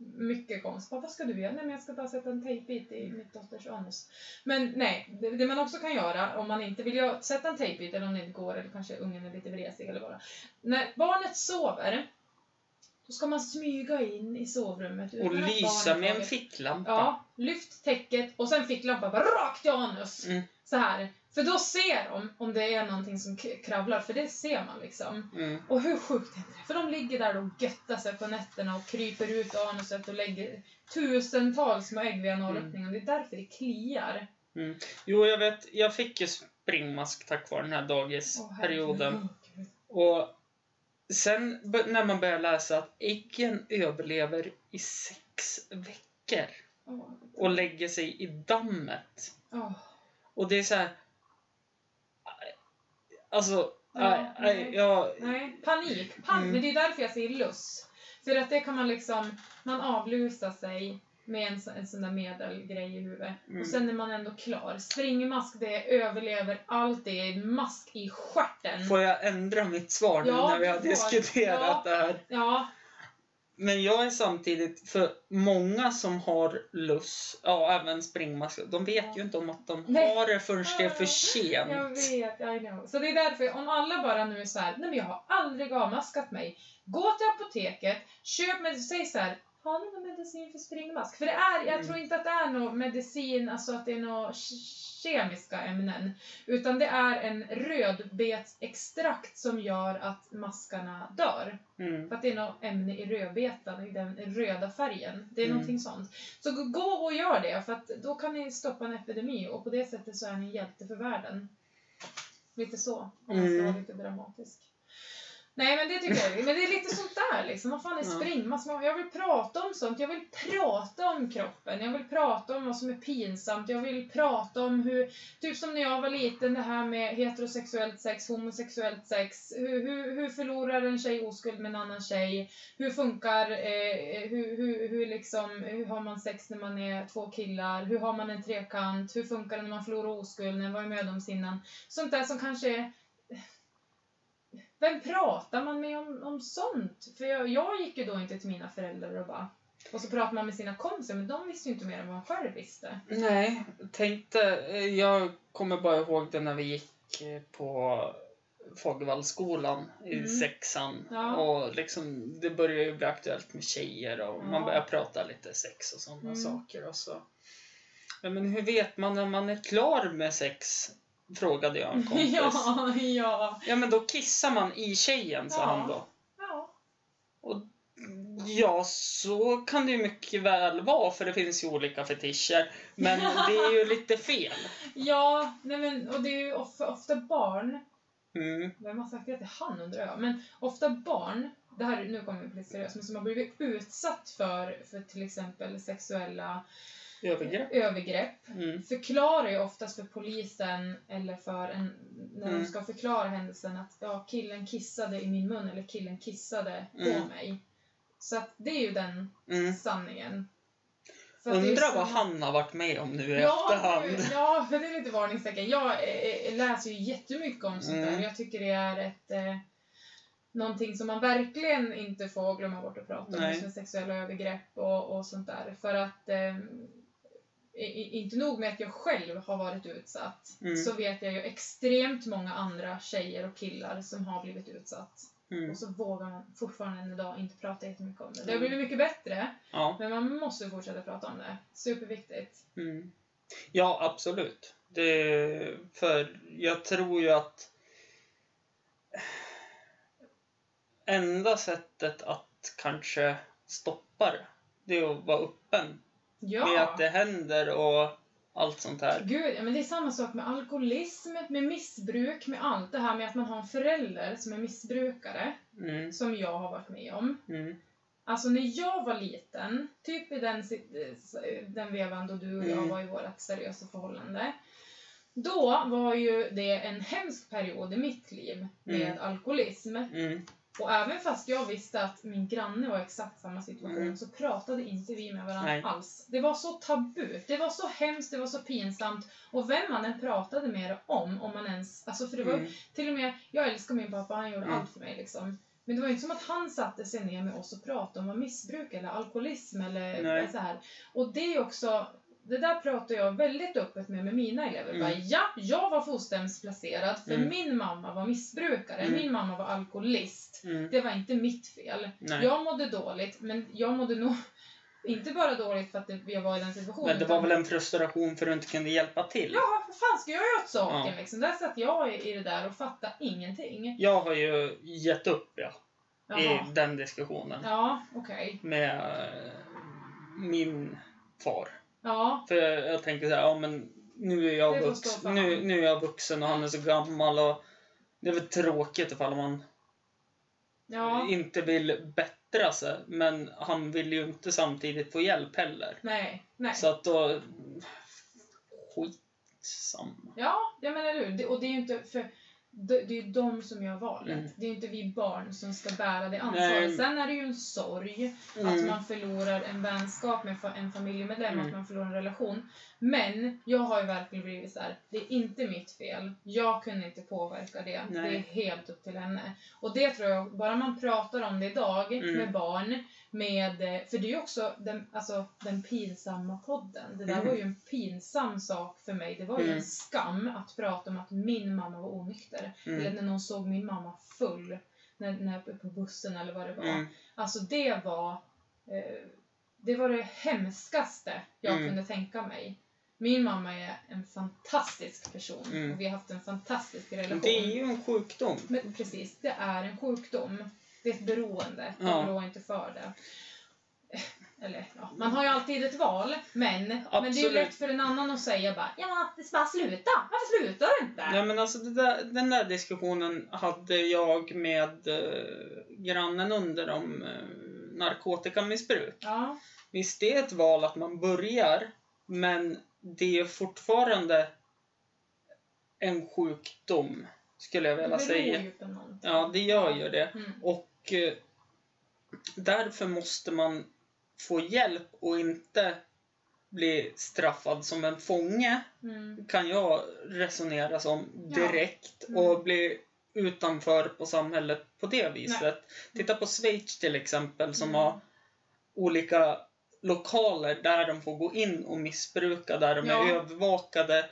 Mycket konstigt. Vad ska du göra? Nej, men jag ska bara sätta en tejpbit i mitt dotters anus. Men nej, det, det man också kan göra om man inte vill göra, sätta en tejpbit eller om det inte går eller kanske ungen är lite vresig eller bara. När barnet sover, då ska man smyga in i sovrummet. Och lysa med en ficklampa. Ja, lyft täcket och sen ficklampa bara rakt i anus. Mm. Så här. För då ser de om det är någonting som kravlar, för det ser man liksom. Mm. Och hur sjukt är det? För de ligger där och göttar sig på nätterna och kryper ut anuset och lägger tusentals små ägg vid analöppningen. Det är därför det kliar. Jo, jag vet. Jag fick ju springmask tack vare den här dagisperioden. herregud. Och sen när man börjar läsa att äggen överlever i sex veckor Åh, och lägger sig i dammet. åh. Och det är så här... Alltså, Ja, nej, nej, jag... Nej, panik. Pan Mm. Men det är därför jag säger luss. För att det kan man liksom, man avlusar sig med en, så- en sån där medelgrej i huvudet. Mm. Och sen är man ändå klar. Springmask, det överlever allt. Det är mask i stjärten. Får jag ändra mitt svar nu Ja, när vi har diskuterat Ja. det här? Ja, Men jag är samtidigt, för många som har luss, ja även springmask, de vet Ja. ju inte om att de Nej. har det förrän det är för jag sent. vet, I know. Så det är därför, om alla bara nu är så här, nej men jag har aldrig avmaskat mig. Gå till apoteket, köp med, säg så här, har ni någon medicin för springmask? För det är, jag Mm. tror inte att det är någon medicin, alltså att det är några kemiska ämnen. Utan det är en rödbetsextrakt som gör att maskarna dör. Mm. För att det är något ämne i rödbetan, i den röda färgen. Det är Mm. någonting sånt. Så gå- och gör det, för att då kan ni stoppa en epidemi och på det sättet så är ni en hjälte för världen. Lite så, om man ska Mm. vara lite dramatisk. Nej men det tycker jag, men det är lite sånt där liksom. Vad fan är Ja. springmask? Jag vill prata om sånt, jag vill prata om kroppen, jag vill prata om vad som är pinsamt, jag vill prata om hur, typ som när jag var liten, det här med heterosexuellt sex, homosexuellt sex, hur, hur, hur förlorar en tjej oskuld med en annan tjej, hur funkar, eh, hur, hur, hur liksom, hur har man sex när man är två killar, hur har man en trekant, hur funkar det när man förlorar oskuld, när man var i mödomshinnan, sånt där som kanske är vem pratar man med om, om sånt? För jag, jag gick ju då inte till mina föräldrar och bara... Och så pratar man med sina kompisar, men de visste ju inte mer än vad man själv visste. Nej, tänkte, jag kommer bara ihåg det när vi gick eh, på Fagervallsskolan i Mm. sexan. Ja. Och liksom, det började ju bli aktuellt med tjejer och man Ja. började prata lite sex och sådana Mm. saker. Och så. Ja, men hur vet man när man är klar med sex? Frågade jag en kompis. ja, ja. Ja men då kissar man i tjejen, sa Ja. han då. Ja. Och ja, så kan det ju mycket väl vara för det finns ju olika fetischer. Men det är ju lite fel. Ja, nej men, och det är ju ofta, ofta barn. Mm. Vem har sagt det till han undrar jag. Men ofta barn, det här, nu kommer vi bli seriöst, men som har blivit utsatt för, för till exempel sexuella Övergrepp. övergrepp Mm. förklarar ju oftast för polisen eller för en, när Mm. de ska förklara händelsen att ja, killen kissade i min mun eller killen kissade på Mm. mig. Så att det är ju den Mm. sanningen. Undrar vad han har varit med om nu i Ja, efterhand. nu- ja, för det är lite varningstecken. Jag eh, eh, läser ju jättemycket om sånt Mm. där. Jag tycker det är ett eh, någonting som man verkligen inte får glömma bort att prata om, sexuella övergrepp och, och sånt där. För att eh, inte nog med att jag själv har varit utsatt, Mm. så vet jag ju extremt många andra tjejer och killar som har blivit utsatt. Mm. Och så vågar man fortfarande än idag inte prata jättemycket om det. Det har Mm. blivit mycket bättre, Ja. men man måste fortsätta prata om det. Superviktigt. Mm. ja, absolut. Det, för jag tror ju att enda sättet att kanske stoppa det, det är att vara öppen Ja! med att det händer och allt sånt här. Gud, ja, men det är samma sak med alkoholism, med missbruk, med allt det här med att man har en förälder som är missbrukare, Mm. som jag har varit med om. Mm. Alltså när jag var liten, typ i den, den vevan då du och jag Mm. var i vårt seriösa förhållande. Då var ju det en hemsk period i mitt liv med Mm. alkoholism. Och även fast jag visste att min granne var i exakt samma situation Mm. så pratade inte vi med varandra Nej. alls. Det var så tabu, det var så hemskt, det var så pinsamt. Och vem man än pratade med det om, om man ens... Alltså för det var Mm. till och med, jag älskar min pappa, han gjorde Mm. allt för mig liksom. Men det var ju inte som att han satte sig ner med oss och pratade om vad missbruk eller alkoholism eller Nej. så här. Och det är också, det där pratar jag väldigt öppet med med mina elever. Mm. Bara, ja, jag var fosterhemsplacerad för Mm. min mamma var missbrukare, Mm. min mamma var alkoholist. Mm. Det var inte mitt fel. Nej. Jag mådde dåligt, men jag mådde nog inte bara dåligt för att jag var i den situationen. Men det var väl en frustration för att du inte kunde hjälpa till? Ja, vad fan ska jag göra åt saken Ja. liksom? Där satt jag i det där och fattade ingenting. Jag har ju gett upp ja, Jaha. i den diskussionen Ja, okej. med eh, min far. Ja, För jag, jag tänker så här, ja men nu är jag, vux, nu, nu är jag vuxen och han är så gammal och det är väl tråkigt ifall man ja. inte vill bättra sig. Men han vill ju inte samtidigt få hjälp heller. Nej, nej. Så att då... Skit. samma. Ja, ja men eller hur. Det, och det är ju inte för det, det är ju de som gör valet. Mm. Det är ju inte vi barn som ska bära det ansvaret. Sen är det ju en sorg att Mm. man förlorar en vänskap med en familjemedlem, Mm. att man förlorar en relation. Men jag har ju verkligen blivit så här. det är inte mitt fel. Jag kunde inte påverka det. Nej. Det är helt upp till henne. Och det tror jag, bara man pratar om det idag Mm. med barn, med, eh, för det är ju också den, alltså, den pinsamma podden. Det där Mm. var ju en pinsam sak för mig. Det var ju Mm. en skam att prata om att min mamma var onykter. Eller Mm. när någon såg min mamma full när, när, på bussen eller vad det var. Mm. Alltså det var, eh, det var det hemskaste jag Mm. kunde tänka mig. Min mamma är en fantastisk person Mm. och vi har haft en fantastisk relation. Det är ju en sjukdom. Men precis, det är en sjukdom. Det är ett beroende. Ja. Jag blå inte för det. Eh, Eller ja, man har ju alltid ett val, men, men det är ju lätt för en annan att säga bara ja, det ska bara sluta. Varför slutar du inte? Nej men alltså där, den där diskussionen hade jag med eh, grannen under om eh, narkotikamissbruk. Ja, Visst, det är ett val att man börjar, men det är fortfarande en sjukdom, skulle jag det vilja beror säga. ju på någonting. Ja, det gör ju det. Mm. Och eh, därför måste man få hjälp och inte bli straffad som en fånge, Mm. kan jag resonera som Ja. direkt Mm. och bli utanför på samhället på det viset. Titta på Schweiz till exempel som Mm. har olika lokaler där de får gå in och missbruka, där de Ja. är övervakade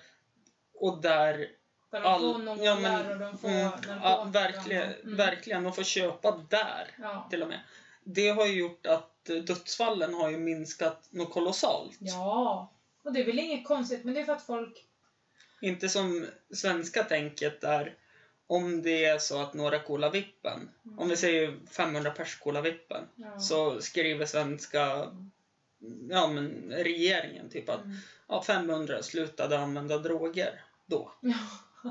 och där Där de all- får nålar ja, men- och de får mm, ja, verkligen, Mm. verkligen, de får köpa där Ja. till och med. Det har ju gjort att eh, dödsfallen har ju minskat något kolossalt. ja, och det är väl inget konstigt, men det är för att folk... Inte som svenska tänket där om det är så att några kolar vippen, Mm. om vi säger 500 pers kolar vippen, Ja. så skriver svenska ja, men regeringen typ att Mm. ja, 500 slutade använda droger då. Ja.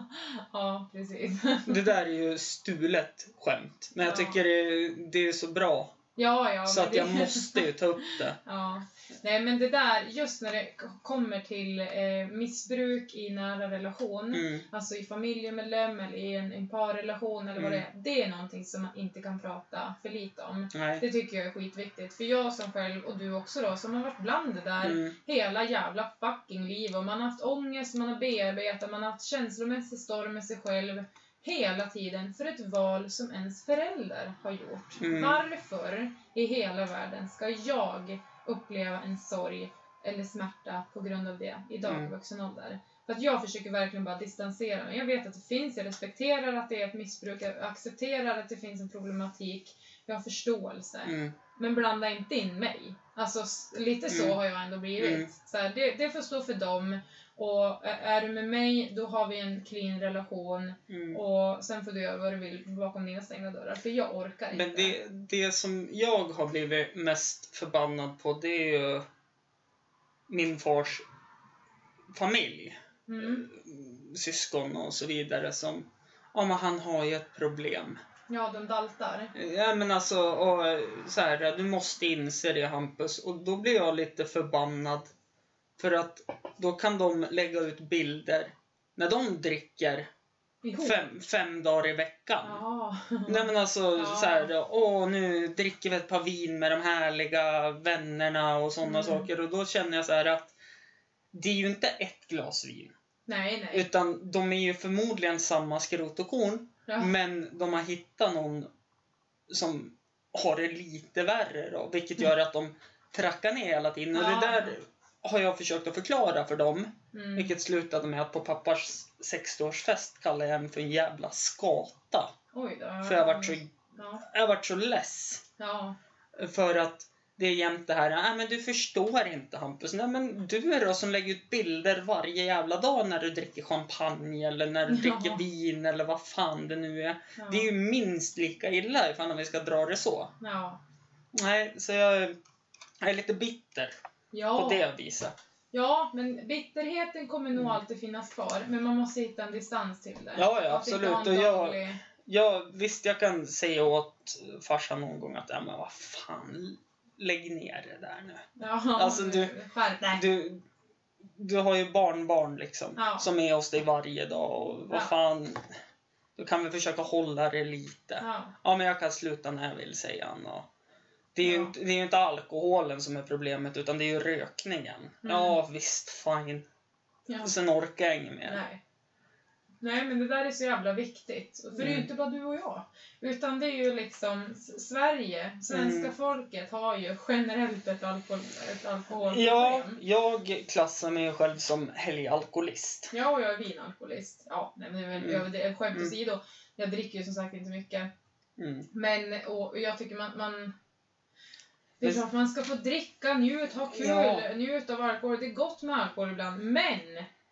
ja, precis. Det där är ju stulet skämt, men jag Ja. tycker det, det är så bra Ja, ja. så att det- jag måste ju ta upp det. Ja. Nej, men det där, just när det kommer till eh, missbruk i nära relation, Mm. alltså i familjemedlem eller i en, en parrelation eller vad det Mm. är, det är någonting som man inte kan prata för lite om. Nej. Det tycker jag är skitviktigt. För jag som själv, och du också då, som har varit bland det där Mm. hela jävla fucking liv och man har haft ångest, man har bearbetat, man har haft känslomässig storm med sig själv hela tiden för ett val som ens förälder har gjort. Mm. Varför i hela världen ska jag uppleva en sorg eller smärta på grund av det idag i Mm. vuxen ålder? För att jag försöker verkligen bara distansera mig. Jag vet att det finns, jag respekterar att det är ett missbruk, jag accepterar att det finns en problematik, jag har förståelse. Mm. Men blanda inte in mig. Alltså lite så Mm. har jag ändå blivit. Mm. Så här, det, det får stå för dem. Och är du med mig, då har vi en clean relation. Mm. Och sen får du göra vad du vill bakom dina stängda dörrar. För jag orkar inte. Men det, det som jag har blivit mest förbannad på det är ju min fars familj. Mm. Syskon och så vidare som Ja men han har ju ett problem. Ja, de daltar. Ja men alltså, och, så här, du måste inse det Hampus. Och då blir jag lite förbannad. För att då kan de lägga ut bilder när de dricker fem, fem dagar i veckan. Ja. Nej men alltså Ja. så här, åh nu dricker vi ett par vin med de härliga vännerna och sådana Mm. saker. Och då känner jag så här att det är ju inte ett glas vin. Nej, nej. Utan de är ju förmodligen samma skrot och korn. Ja. Men de har hittat någon som har det lite värre då. Vilket gör att de trackar ner hela tiden. Och Ja. det där har jag försökt att förklara för dem. Mm. Vilket slutade med att på pappas 60-årsfest kallade jag hem för en jävla skata. Oj då. För jag varit så, Ja. jag varit så less. Ja. För att det är jämt det här, nej men du förstår inte Hampus. Nej men du är då som lägger ut bilder varje jävla dag när du dricker champagne eller när du Ja. dricker vin eller vad fan det nu är. Ja. Det är ju minst lika illa ifall vi ska dra det så. Ja. Nej, så jag, jag är lite bitter på det viset. Ja, men bitterheten kommer nog Mm. alltid finnas kvar. Men man måste hitta en distans till det. Ja, ja, absolut. Och jag- daglig- Ja, visst jag kan säga åt farsan någon gång att ja, men vad fan, lägg ner det där nu. Ja, Alltså, du-. Du, du har ju barnbarn liksom. Ja. Som är hos dig varje dag och vad Ja. fan. Då kan vi försöka hålla det lite. Ja. Ja, men jag kan sluta när jag vill, säger han. Och det, är ju inte, det är inte alkoholen som är problemet, utan det är ju rökningen. Mm. Ja, visst, fine. ja. Sen orkar jag inget mer. Nej. Nej, men det där är så jävla viktigt. För det är ju Mm. inte bara du och jag. Utan det är ju liksom Sverige, svenska Mm. folket har ju generellt ett, alkohol, ett alkoholproblem. Ja, jag klassar mig själv som helgalkoholist. Ja, och jag är vinalkoholist. Ja, nej, men Mm. skämt Mm. åsido. Jag dricker ju som sagt inte mycket. Mm. Men och jag tycker man, man det är klart man ska få dricka, njut, ha kul, Ja. njut av alkohol. Det är gott med alkohol ibland. Men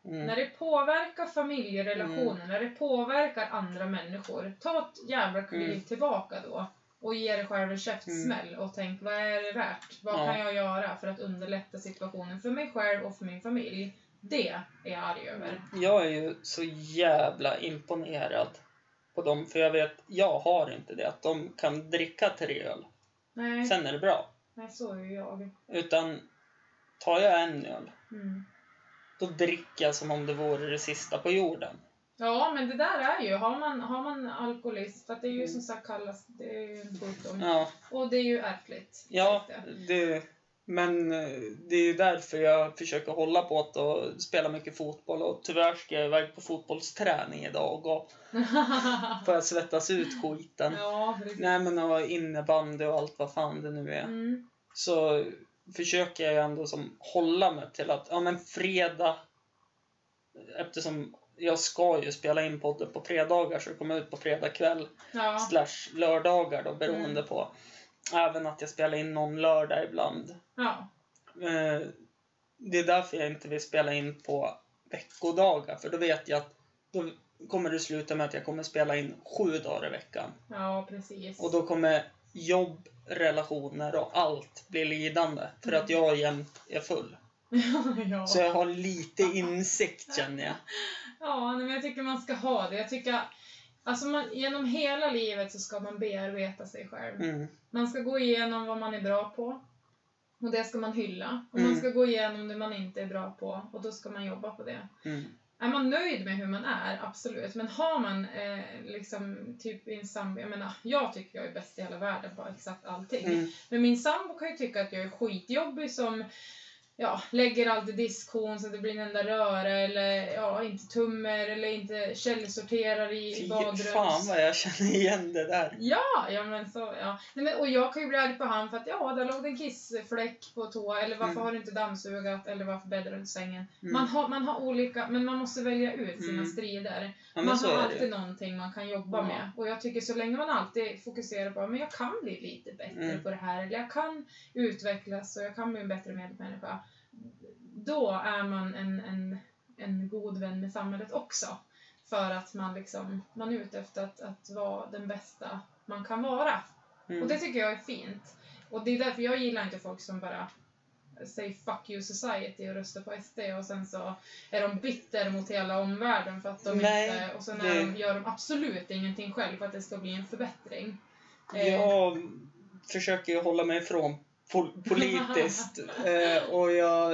Mm. när det påverkar familjerelationer, när det påverkar andra människor, ta ett jävla kliv Mm. tillbaka då. Och ge dig själv en käftsmäll och tänk vad är det värt? Vad Ja. kan jag göra för att underlätta situationen för mig själv och för min familj? Det är jag arg över. Jag är ju så jävla imponerad på dem, för jag vet, jag har inte det. Att de kan dricka tre öl, Nej, sen är det bra. nej så är ju jag. Utan tar jag en öl, Mm. Dricker jag som om det vore det sista på jorden. Ja, men det där är ju, har man, har man alkoholist, för att det är ju som sagt kallas, det är ju en sjukdom. Ja, Och det är ju ärftligt. ja det. men eh, det är ju därför jag försöker hålla på det och spela mycket fotboll. Och tyvärr ska jag iväg på fotbollsträning idag och får jag svettas ut skiten. ja, precis. Nej men och innebandy och allt vad fan det nu är. Mm. så försöker jag ju ändå som hålla mig till att, ja men fredag, eftersom jag ska ju spela in podden på fredagar så det kommer ut på fredag kväll Ja. slash lördagar då beroende Mm. på. Även att jag spelar in någon lördag ibland. ja. Eh, Det är därför jag inte vill spela in på veckodagar för då vet jag att då kommer det sluta med att jag kommer spela in sju dagar i veckan. Ja, precis. Och då kommer jobb, relationer och allt bli lidande för att jag jämt är full. ja. Så jag har lite insikt känner jag. ja, men jag tycker man ska ha det. Jag tycker, alltså man, genom hela livet så ska man bearbeta sig själv. Mm. Man ska gå igenom vad man är bra på. Och det ska man hylla. Och man Mm. ska gå igenom det man inte är bra på. Och då ska man jobba på det. Mm. Är man nöjd med hur man är, absolut. Men har man eh, liksom typ en sambo, jag menar, jag tycker jag är bäst i hela världen på exakt allting. Mm. Men min sambo kan ju tycka att jag är skitjobbig som ja, lägger alltid diskhon så att det blir en enda röra eller ja, inte tummer eller inte källsorterar i Fy badrums... fan vad jag känner igen det där. Ja, ja men så, ja. Nej, men, och jag kan ju bli arg på han för att ja, där låg det en kissfläck på toa eller varför Mm. har du inte dammsugat eller varför bäddar du inte sängen? Mm. Man, har, man har olika, men man måste välja ut sina Mm. strider. Man har det alltid ju. någonting man kan jobba Ja. med. Och jag tycker så länge man alltid fokuserar på att jag kan bli lite bättre Mm. på det här, eller jag kan utvecklas och jag kan bli en bättre medmänniska. Då är man en, en, en god vän med samhället också. För att man, liksom, man är ute efter att, att vara den bästa man kan vara. Mm. Och det tycker jag är fint. Och det är därför jag gillar inte folk som bara säger fuck you society och röstar på SD och sen så är de bitter mot hela omvärlden för att de Nej, inte... Och sen det- de, gör de absolut ingenting själv för att det ska bli en förbättring. Eh, Jag försöker ju hålla mig ifrån pol- politiskt. eh, och jag,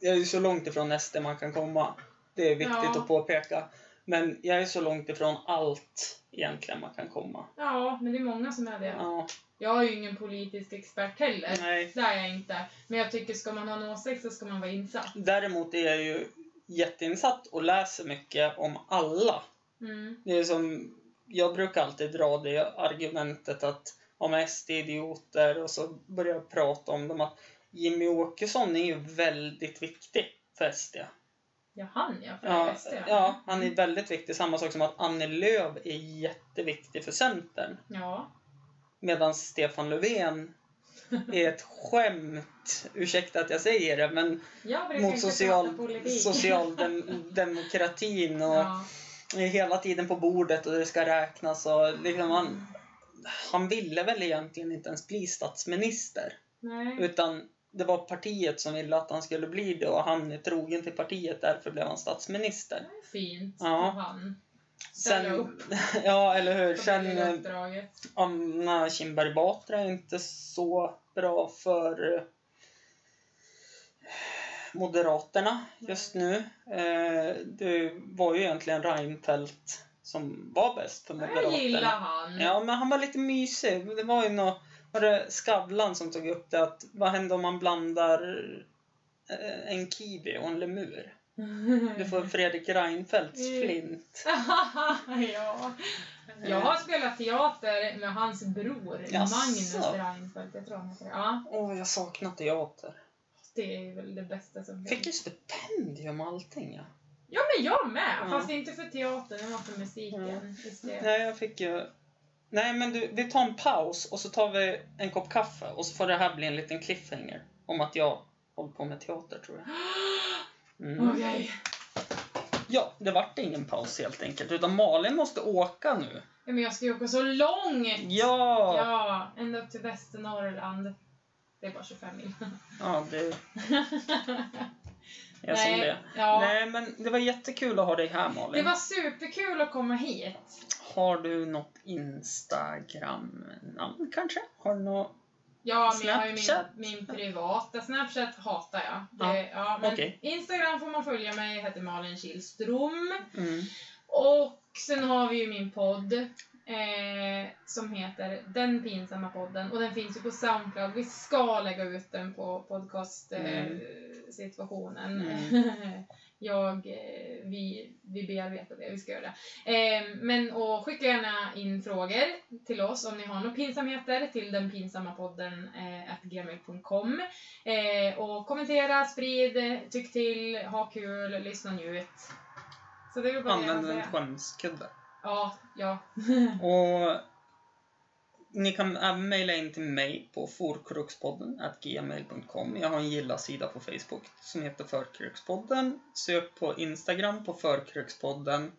jag är ju så långt ifrån SD man kan komma. Det är viktigt Ja. att påpeka. Men jag är så långt ifrån allt egentligen man kan komma. Ja, men det är många som är det. Ja, Jag är ju ingen politisk expert heller. nej. Det är jag inte. Men jag tycker ska man ha en åsikt så ska man vara insatt. Däremot är jag ju jätteinsatt och läser mycket om alla. Mm. Det är som, jag brukar alltid dra det argumentet att om SD är idioter och så börjar jag prata om dem att Jimmy Åkesson är ju väldigt viktig för SD. Ja, han ja. För Ja, SD. ja, han är väldigt viktig. Samma sak som att Annie Lööf är jätteviktig för Centern. Ja. Medan Stefan Löfven är ett skämt, ursäkta att jag säger det, men mot social, socialdemokratin och ja. hela tiden på bordet och det ska räknas och liksom han, han ville väl egentligen inte ens bli statsminister. Nej. Utan det var partiet som ville att han skulle bli det och han är trogen till partiet, därför blev han statsminister. Fint Ja. han. Sen, upp. ja, eller hur. Sen eh. Anna Kinberg Batra är inte så bra för... Moderaterna just nu. Eh, det var ju egentligen Reinfeldt som var bäst för Jag Moderaterna. gillar han. Ja, men han var lite mysig. Det var ju nå var det Skavlan som tog upp det att vad händer om man blandar eh, en kiwi och en lemur? Du får Fredrik Reinfeldts Mm. flint. ja. Jag har spelat teater med hans bror, Jaså? Magnus Reinfeldt. Jag tror han heter det. Ja, Åh, jag saknar teater. det är väl det bästa som Fick ju stipendium och allting, ja. Ja, men jag med! Ja. Fast inte för teatern, det var för musiken. Det. Nej, jag fick ju... Nej, men du, vi tar en paus och så tar vi en kopp kaffe och så får det här bli en liten cliffhanger om att jag håller på med teater, tror jag. Mm. Okej. Ja, det vart ingen paus helt enkelt, utan Malin måste åka nu. Ja, men jag ska ju åka så långt! Ja! Ja, ända upp till Västernorrland. Det är bara 25 mil. Ja, det är som det. Ja. Nej, men det var jättekul att ha dig här, Malin. Det var superkul att komma hit. Har du något Instagram-namn kanske? Har du något... Ja, men jag har ju Snapchat? min, min privata. Snapchat hatar jag. Ja, Det, ja, men okej. Instagram får man följa mig. Jag heter Malin Kihlström. Mm. Och sen har vi ju min podd. Eh, som heter Den pinsamma podden. Och den finns ju på Soundcloud. Vi ska lägga ut den på podcast-situationen. Eh, situationen. Mm. Jag, eh, vi, vi bearbetar det, vi ska göra det. Eh, men och skicka gärna in frågor till oss om ni har några pinsamheter till den pinsamma podden eh, gmail.com. Eh, och kommentera, sprid, tyck till, ha kul, lyssna, njut. Så det är bara Använd en skämskudde. Ja, ja. Och ni kan även mejla in till mig på forkrukspodden gmail.com. Jag har en gilla-sida på Facebook som heter Förkrukspodden. Sök på Instagram på Förkrukspodden.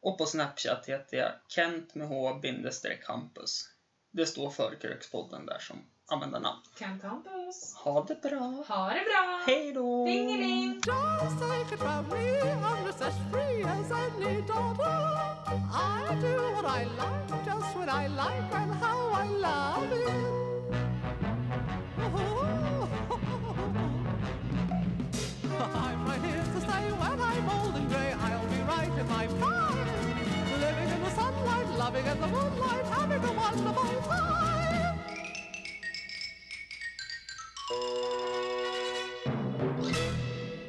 Och på Snapchat heter jag Kent med H-Campus. Det står Förkrukspodden där som användarnamn. Kent Hampus. Ha det bra! Ha det bra! Hej då! Dingeling! Just take it from me, I'm just as free as any daughter. I do what I like, just when I like, and how I love it. I'm right here to stay when I'm old and grey. I'll be right in my prime, living in the sunlight, loving in the moonlight, having a wonderful time. you